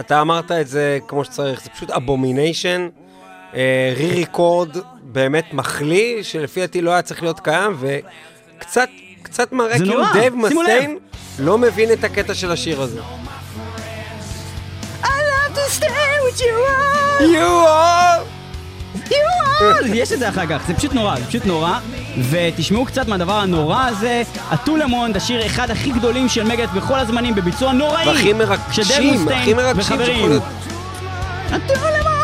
אתה אמרת את זה כמו שצריך, זה פשוט abomination, re-record באמת מחליא, שלפי דעתי לא היה צריך להיות קיים, וקצת קצת מראה כאילו נורא, דייב. מסטיין לא מבין את הקטע של השיר הזה. I love to stay with you all, You are! you all. (laughs) יש את זה אחר כך, זה פשוט נורא, זה פשוט נורא. ותשמעו קצת מהדבר הנורא הזה, הטולמונד, השיר אחד הכי גדולים של מגת בכל הזמנים, בביצוע נוראי. והכי מרגשים, הכי מרגשים שיכול וחברים. להיות. הטולמונד!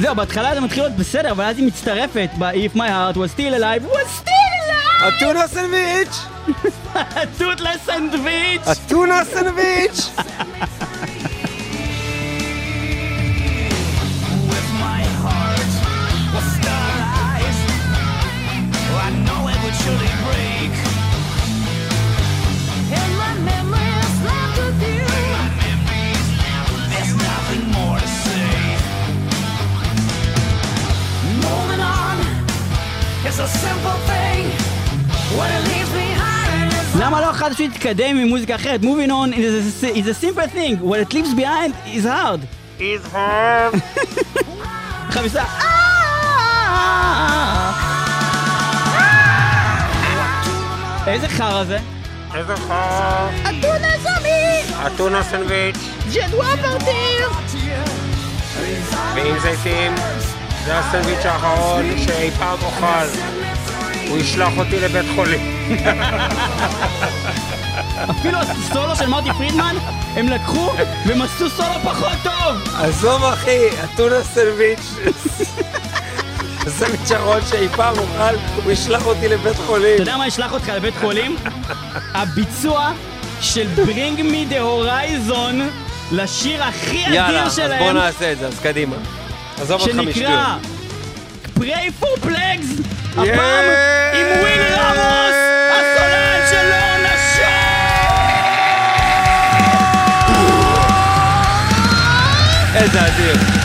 זהו, בהתחלה זה מתחיל להיות בסדר, אבל אז היא מצטרפת ב-If my heart was still alive, was still alive! אתונה סנדוויץ'! (laughs) טוטלס סנדוויץ'! אתונה סנדוויץ'! (laughs) למה לא פשוט להתקדם עם מוזיקה אחרת? Moving on is a, is a simple thing, what it leaves behind is hard. Is hard. (laughs) חמישה. איזה חרא זה? איזה חור. אתונה זמי! אתונה סנדוויץ' ג'דווה פרטיר! ועם זיתים. זה הסנדוויץ' האחרון שאי פעם אוכל. הוא ישלח אותי לבית חולים. אפילו הסולו של מרטי פרידמן, הם לקחו והם עשו סולו פחות טוב! עזוב אחי, אתונה סנדוויץ'. הסנדוויץ' האחרון שאי פעם אוכל, הוא ישלח אותי לבית חולים. אתה יודע מה ישלח אותך לבית חולים? הביצוע של Bring Me the Horizon לשיר הכי יאללה, אדיר אז בוא שלהם, נעשה את זה, אז קדימה. עזוב אותך. שנקרא Pray for Plagues, הפעם עם וויל רמוס, הסולן של אורנה שור! איזה אדיר.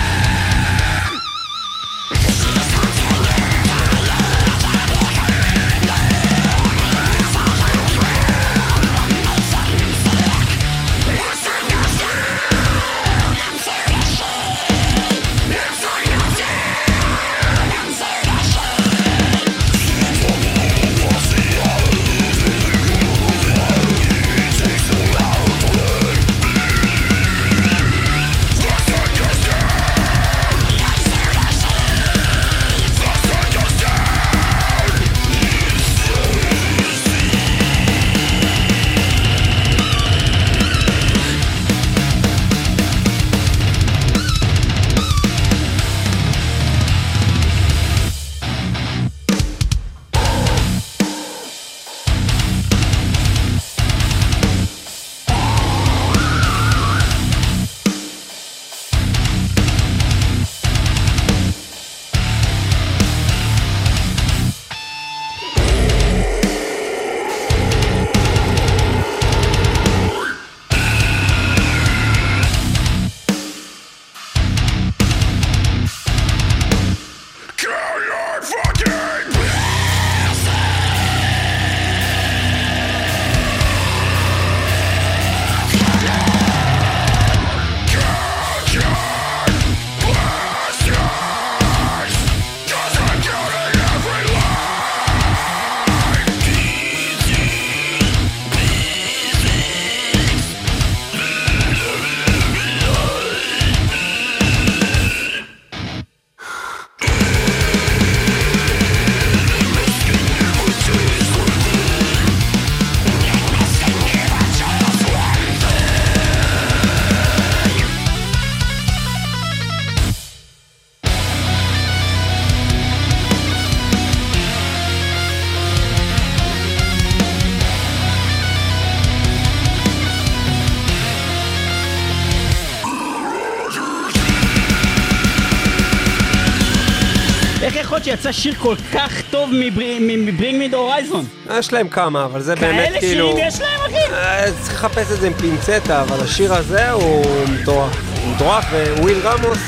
להיות שיצא שיר כל כך טוב מברינג מי הורייזון? יש להם כמה, אבל זה באמת כאלה כאילו... שירים יש להם, אחי? אה, צריך לחפש את זה עם פינצטה, אבל השיר הזה הוא מטורף. הוא מטורף, וויל רמוס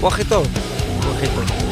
הוא הכי טוב. הוא הכי טוב.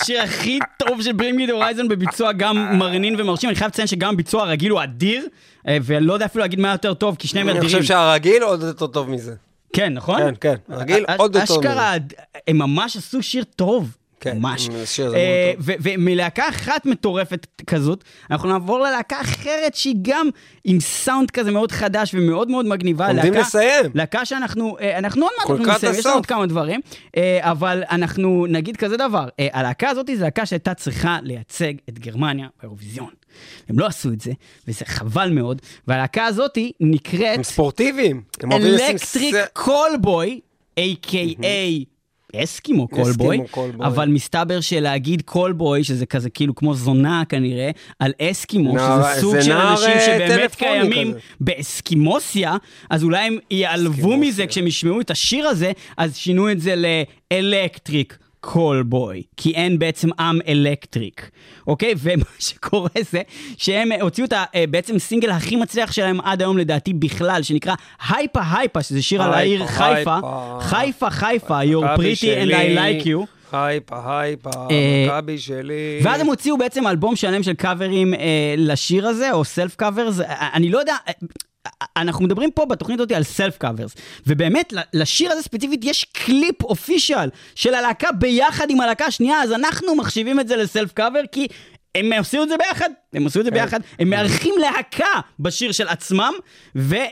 השיר הכי טוב של the Horizon בביצוע גם מרנין ומרשים. אני חייב לציין שגם הביצוע הרגיל הוא אדיר, אה, ולא יודע אפילו להגיד מה יותר טוב, כי שניהם אני אדירים. חושב שהרגיל עוד יותר טוב מזה. כן, נכון? כן, כן, הרגיל א- עוד יותר אשכרה, הם ממש עשו שיר טוב. כן, ממש. אה, ומלהקה אחת מטורפת כזאת, אנחנו נעבור ללהקה אחרת שהיא גם עם סאונד כזה מאוד חדש ומאוד מאוד מגניבה. עומדים להקה- לסיים. להקה שאנחנו, אה, אנחנו עוד מעט כך לסיים, יש. לנו עוד כמה דברים, אה, אבל אנחנו נגיד כזה דבר, הלהקה הזאת זו להקה שהייתה צריכה לייצג את גרמניה באירוויזיון. הם לא עשו את זה, וזה חבל מאוד, והלהקה הזאת נקראת... הם ספורטיביים. אלקטריק קולבוי, a.k.a. אסקימו קולבוי. אבל מסתבר שלהגיד קולבוי, שזה כזה כאילו כמו זונה כנראה, על אסקימו, שזה סוג של אנשים אה, שבאמת קיימים כזה. באסקימוסיה, אז אולי הם ייעלבו מזה כשהם ישמעו את השיר הזה, אז שינו את זה ל Electric. Callboy, כי אין בעצם עם Electric, אוקיי? (laughs) ומה שקורה זה שהם הוציאו את ה- אה, בעצם סינגל הכי מצליח שלהם עד היום לדעתי בכלל, שנקרא Hypa Hypa, שזה שיר על Hypa, העיר חיפה, Hypa. חיפה חיפה, you're pretty and I like you. Hypa, Hypa, אה, מכבי שלי. ואז הם הוציאו בעצם אלבום שלם של קאברים אה, לשיר הזה, או self covers, אני לא יודע... אה, אנחנו מדברים פה בתוכנית הזאת על self covers, ובאמת לשיר הזה ספציפית יש קליפ official של הלהקה ביחד עם הלהקה השנייה, אז אנחנו מחשיבים את זה ל self cover כי הם עשו את זה ביחד, הם עשו את זה כן. ביחד, הם מארחים להקה בשיר של עצמם, וזה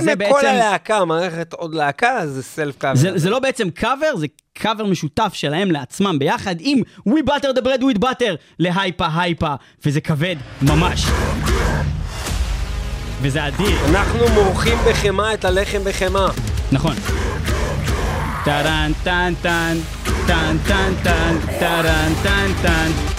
אם בעצם... כל הלהקה מערכת עוד להקה, זה self cover. זה, זה לא בעצם קאבר, זה קאבר משותף שלהם לעצמם ביחד עם We Butter the Bread with Butter ל Hypa Hypa, וזה כבד ממש. וזה אדיר, אנחנו מורחים בחמאה את הלחם בחמאה. נכון. טארן טן טן, טן טן טן, טארן טן טן.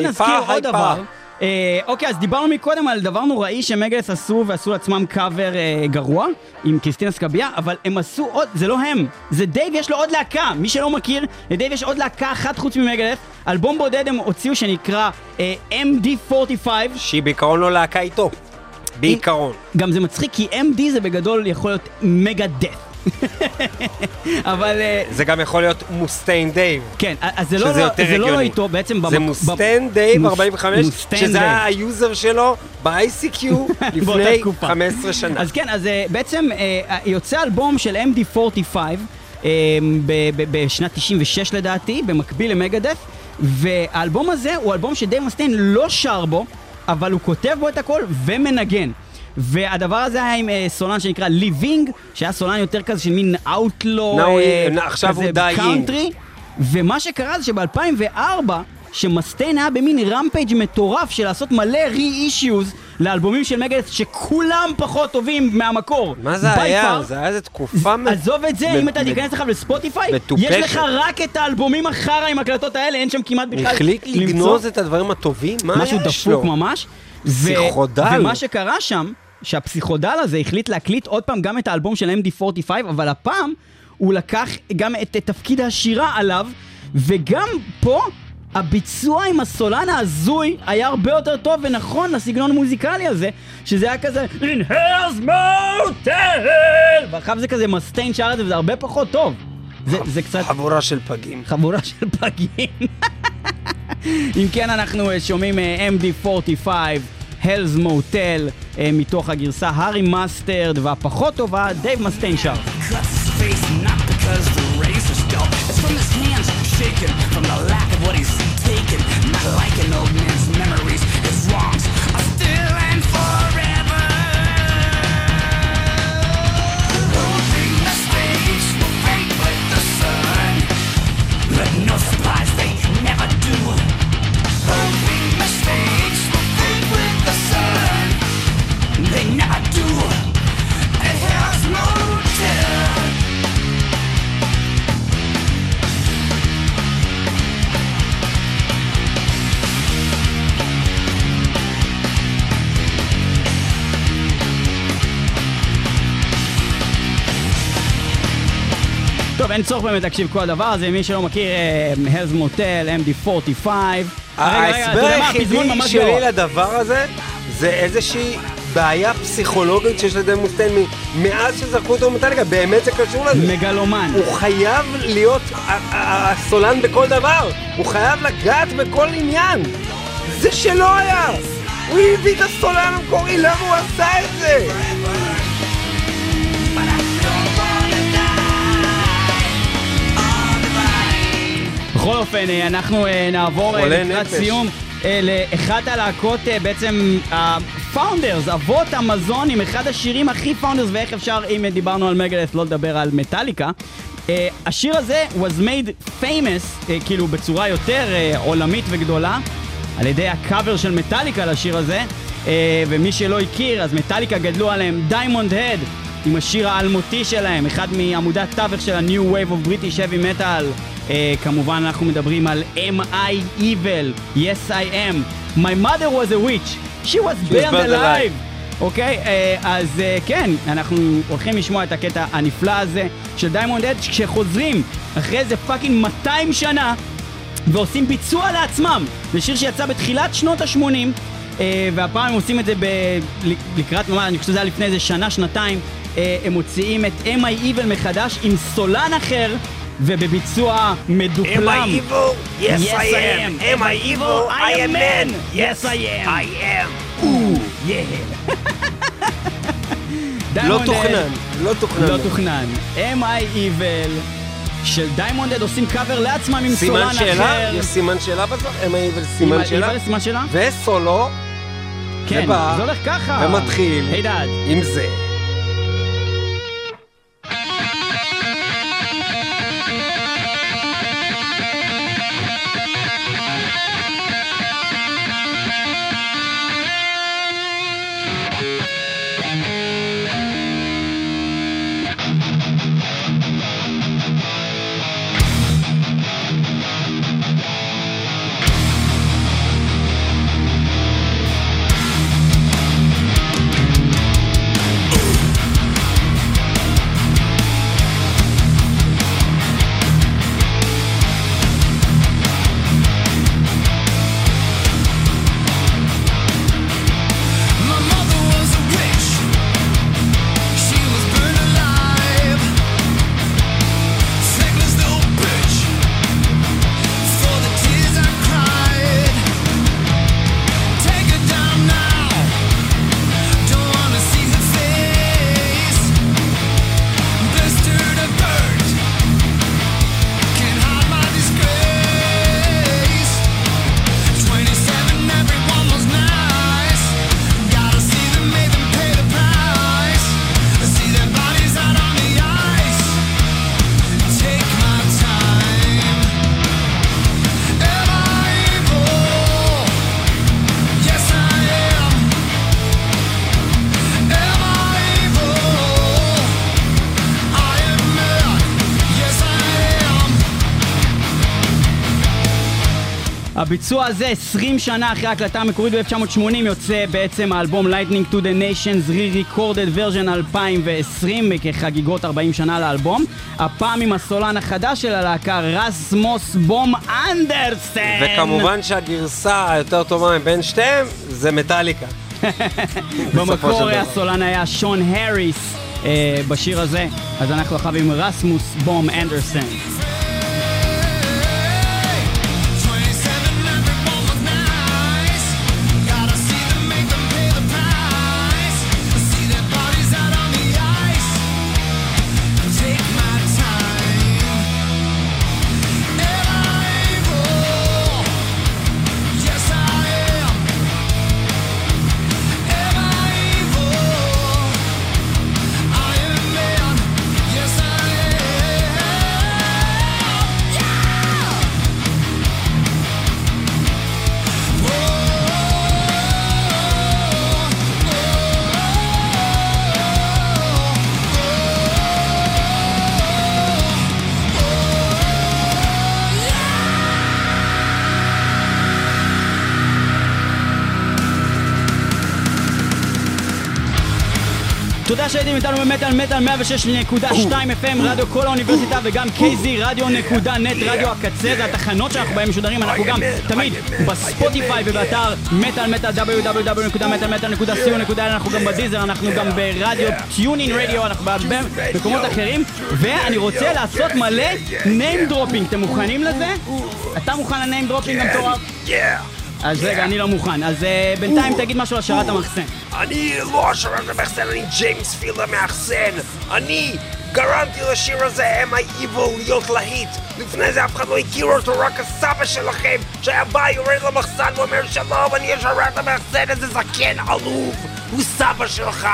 נזכיר עוד איזה. דבר. אה, אוקיי, אז דיברנו מקודם על דבר נוראי שמגדת' עשו ועשו לעצמם קאבר אה, גרוע עם קריסטינה סקאביה, אבל הם עשו עוד, זה לא הם, זה דייב יש לו עוד להקה, מי שלא מכיר, לדייב יש עוד להקה אחת חוץ ממגדת', אלבום בודד הם הוציאו שנקרא אה, MD45, שהיא בעיקרון לא להקה איתו. בעיקרון. גם זה מצחיק כי MD זה בגדול יכול להיות מגה דת'. (laughs) אבל אה, זה גם יכול להיות מאסטיין דייב. כן, אז זה לא, זה לא, לא. איתו, בעצם זה מאסטיין דייב מוס- 45, מאסטיין שזה היוזר שלו ב-ICQ (laughs) לפני תקופה. 15 שנה. אז כן, אז אה, בעצם אה, יוצא אלבום של MD45 אה, ב- ב- בשנת 96 לדעתי, במקביל למגדת', והאלבום הזה הוא אלבום שדייב מאסטיין לא שר בו, אבל הוא כותב בו את הכל ומנגן. והדבר הזה היה עם אה, סולן שנקרא Lee Ving, שהיה סולן יותר כזה של מין outlaw, Now he- עכשיו הוא dying. קאונטרי, ומה שקרה זה שב-2004, שמסטיין היה במין רמפייג' מטורף של לעשות מלא re-issues לאלבומים של מגדס שכולם פחות טובים מהמקור. מה זה היה? far. זה היה איזה תקופה... מ- עזוב את זה, מ- אם אתה מ- תיכנס לך לספוטיפיי, מטופשת. יש לך רק את האלבומים החרא עם הקלטות האלה, אין שם כמעט בכלל החליט למצוא לגנוז את הדברים הטובים? מה משהו יש לו? דפוק ממש. ו- פסיכודל. ומה שקרה שם, שהפסיכודל הזה החליט להקליט עוד פעם גם את האלבום של MD45, אבל הפעם הוא לקח גם את, תפקיד השירה עליו, וגם פה הביצוע עם הסולן ההזוי היה הרבה יותר טוב ונכון לסגנון המוזיקלי הזה, שזה היה כזה In Hell's Motel! ואחריו זה כזה מאסטיין שר את זה וזה הרבה פחות טוב. זה, זה קצת חבורה של פגים. חבורה של פגים. (laughs) אם כן, אנחנו שומעים אה, MD45, Hell's Motel, אה, מתוך הגרסה ה remastered, והפחות טובה, דייב מאסטיין שר. from the lack of what he's taken. Not liking old man's memories, his wrongs טוב, אין צורך באמת להקשיב כל הדבר הזה, מי שלא מכיר, Hell's Motel, MD45. רגע, רגע, אתה ההסבר היחידי שלי גרוע. לדבר הזה, זה איזושהי בעיה פסיכולוגית שיש לדייב מוסטיין מאז שזרקו אותו במטאליקה, באמת זה קשור לזה. מגלומן. הוא חייב להיות הסולן בכל דבר, הוא חייב לגעת בכל עניין. זה שלא היה! הוא הביא את הסולן המקורי, למה הוא עשה את זה? בכל אופן, אה, אנחנו אה, נעבור אה, לקראת. סיום לאחת הלהקות, בעצם ה founders, אבות המזון, עם אחד השירים הכי founders, ואיך אפשר, אם דיברנו על מגדת', לא לדבר על מטאליקה. אה, השיר הזה was made famous, אה, כאילו בצורה יותר אה, עולמית וגדולה, על ידי הקאבר של מטאליקה לשיר הזה, אה, ומי שלא הכיר, אז מטאליקה גדלו עליהם דיימונד הד, עם השיר האלמותי שלהם, אחד מעמודי התווך של ה-New Wave of British Heavy Metal. Uh, כמובן אנחנו מדברים על Am I Evil, Yes I Am, My mother was a witch, she was burned alive. אוקיי, אה, אז אה, כן, אנחנו הולכים לשמוע את הקטע הנפלא הזה של דיימונד הד, כשחוזרים אחרי איזה fucking 200 שנה ועושים ביצוע לעצמם. זה שיר שיצא בתחילת שנות ה-80, אה, והפעם הם עושים את זה ב... לקראת, אני חושב שזה היה לפני איזה שנה, שנתיים, אה, הם מוציאים את Evil מחדש עם סולן אחר ובביצוע מדופלם. evil? Yes, I am. Am I evil? I am man. Yes, I am. I am. Ooh, yeah. (laughs) לא תוכנן, לא תוכנן. לא תוכנן. Am I evil של דיימונד הד עושים קאבר לעצמם עם סולן סימן שאלה? אחר. יש סימן שאלה בסוף? am I evil סימן שאלה? evil סימן שאלה? וסולו כן, זה הולך ככה. ומתחיל היי דאד. עם זה. הביצוע הזה, 20 שנה אחרי ההקלטה המקורית ב-1980, יוצא בעצם האלבום Lightning to the Nations Re-Recorded version 2020, כחגיגות 40 שנה לאלבום. הפעם עם הסולן החדש של הלהקה, רסמוס בום אנדרסן. וכמובן שהגרסה היותר טובה מבין שתיהם זה מטאליקה. (laughs) במקור. הסולן היה שון האריס אה, בשיר הזה, אז אנחנו עכשיו עם רסמוס בום אנדרסן. שהייתם איתנו במטאל מטאל 106.2 FM, רדיו קול האוניברסיטה וגם KZ Radio נקודה net, רדיו הקצה, זה התחנות שאנחנו בהם משודרים, אנחנו גם תמיד בספוטיפיי ובאתר מטאל מטאל www.metalmetal.co.il, אנחנו גם בדיזר, אנחנו גם ברדיו TuneIn Radio, אנחנו בהרבה מקומות אחרים, ואני רוצה לעשות מלא name dropping, אתם מוכנים לזה? אתה מוכן ל name dropping המטורף? אז רגע, אני לא מוכן, אז אה, בינתיים תגיד משהו על שרת המחסן. אני לא השרת המאחסן, אני ג'יימס פילד המאחסן. אני גרמתי לשיר הזה, הם ה-evil להיות להיט. לפני זה אף אחד לא הכיר אותו, רק הסבא שלכם, שהיה בא, יורד למחסן ואומר שלום, אני השרת המאחסן, איזה זקן עלוב. הוא סבא שלך.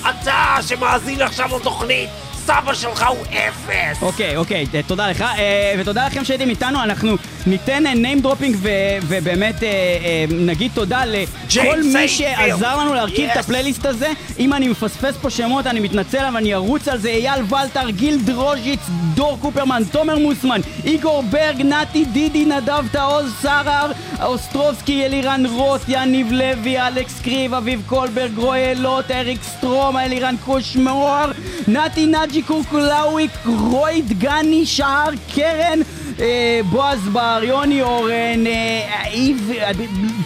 אתה שמאזין עכשיו לתוכנית, סבא שלך הוא אפס. אוקיי, אוקיי, ת- תודה לך, אה, ותודה לכם שהייתם איתנו, אנחנו ניתן אה, name dropping ובאמת אה, אה, נגיד תודה לכל מי. שעזר לנו להרכיב את. הפלייליסט הזה. אם אני מפספס פה שמות, אני מתנצל, אבל אני ארוץ על זה. אייל ולטר, גיל דרוז'יץ, דור קופרמן, תומר מוסמן, איגור ברג, נתי, דידי, נדב תעוז, שרה אוסטרובסקי, אלירן רוט, יניב לוי, אלכס קריב, אביב קולברג, רועי לוט, אריק סטרום, אלירן קושמור, נתי נג'י קורקולאווי, רוי דגני, שער קרן, אה, בועז בר, יוני אורן, אה, איב... אה,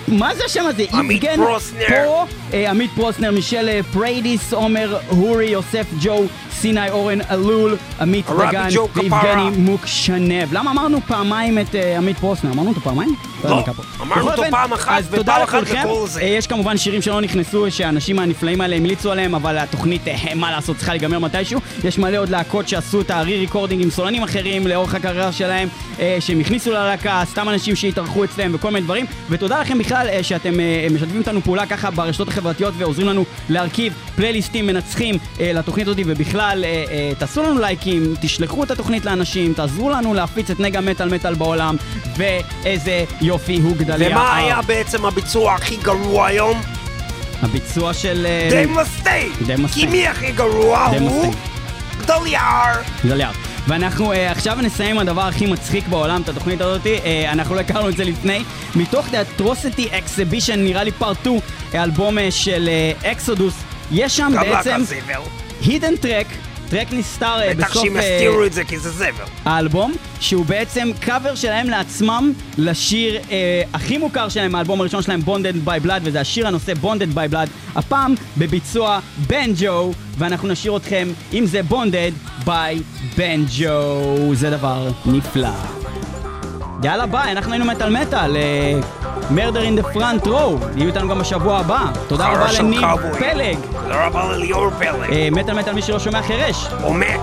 מה זה השם הזה? עמית פרוסנר. פרו, אה, עמית פרוסנר, מישל אה, פריידיס, עומר הורי, יוסף ג'ו, סיני אורן אלול, עמית דגן ויבגני כפרה. מוק שנב. למה אמרנו פעמיים את אה, עמית פרוסנר? אמרנו אותו פעמיים? לא, כמה. אמרנו אותו פעם אחת, ופעם אחת. לכל זה. אה, יש כמובן שירים שלא נכנסו, שהאנשים הנפלאים האלה המליצו עליהם, אבל התוכנית, אה, מה לעשות, צריכה להיגמר מתישהו. יש מלא עוד להקות שעשו את ה re-recording עם סולנים אחרים לאורך הקריירה שלהם, שהם הכניסו ללהקה, סתם אנשים שהתארחו אצלם וכל מיני דברים. ותודה לכם בכלל שאתם משתפים איתנו פעולה ככה ברשתות החברתיות ועוזרים לנו להרכיב פלייליסטים מנצחים לתוכנית הזאת, ובכלל, אה, אה, תעשו לנו לייקים, תשלחו את התוכנית לאנשים, תעזרו לנו להפיץ את נגה מטאל מטאל בעולם, ואיזה יופי הוא גדליה. ומה הר. היה בעצם הביצוע הכי גרוע היום? הביצוע של... אה, די מסטי! די מסטי. כי מי הכי גרוע? הוא. גדליאר! גדליאר. ואנחנו אה, עכשיו נסיים עם הדבר הכי מצחיק בעולם, את התוכנית הזאת, אה, אנחנו לא הכרנו את זה לפני. מתוך The Atrocity Exhibition, נראה לי פארט 2, אלבום אה, של אקסודוס, יש שם בעצם. הידן טרק, טרק נסתר אה, בטח בסוף שהם אה, הסתירו את זה כי זה זבל. האלבום, שהוא בעצם קאבר שלהם לעצמם לשיר אה, הכי מוכר שלהם, האלבום הראשון שלהם, Bonded by Blood, וזה השיר הנושא Bonded by Blood, הפעם בביצוע בנג'ו, ואנחנו נשאיר אתכם עם זה Bonded by Banjo, זה דבר נפלא. יאללה ביי, אנחנו היינו מטאל מטאל, אה, Murder in the Front Row, יהיו איתנו גם בשבוע הבא. תודה רבה לניב פלג. תודה רבה לליאור פלג. אה, מת על מת על מי שלא שומע חירש. הוא מת.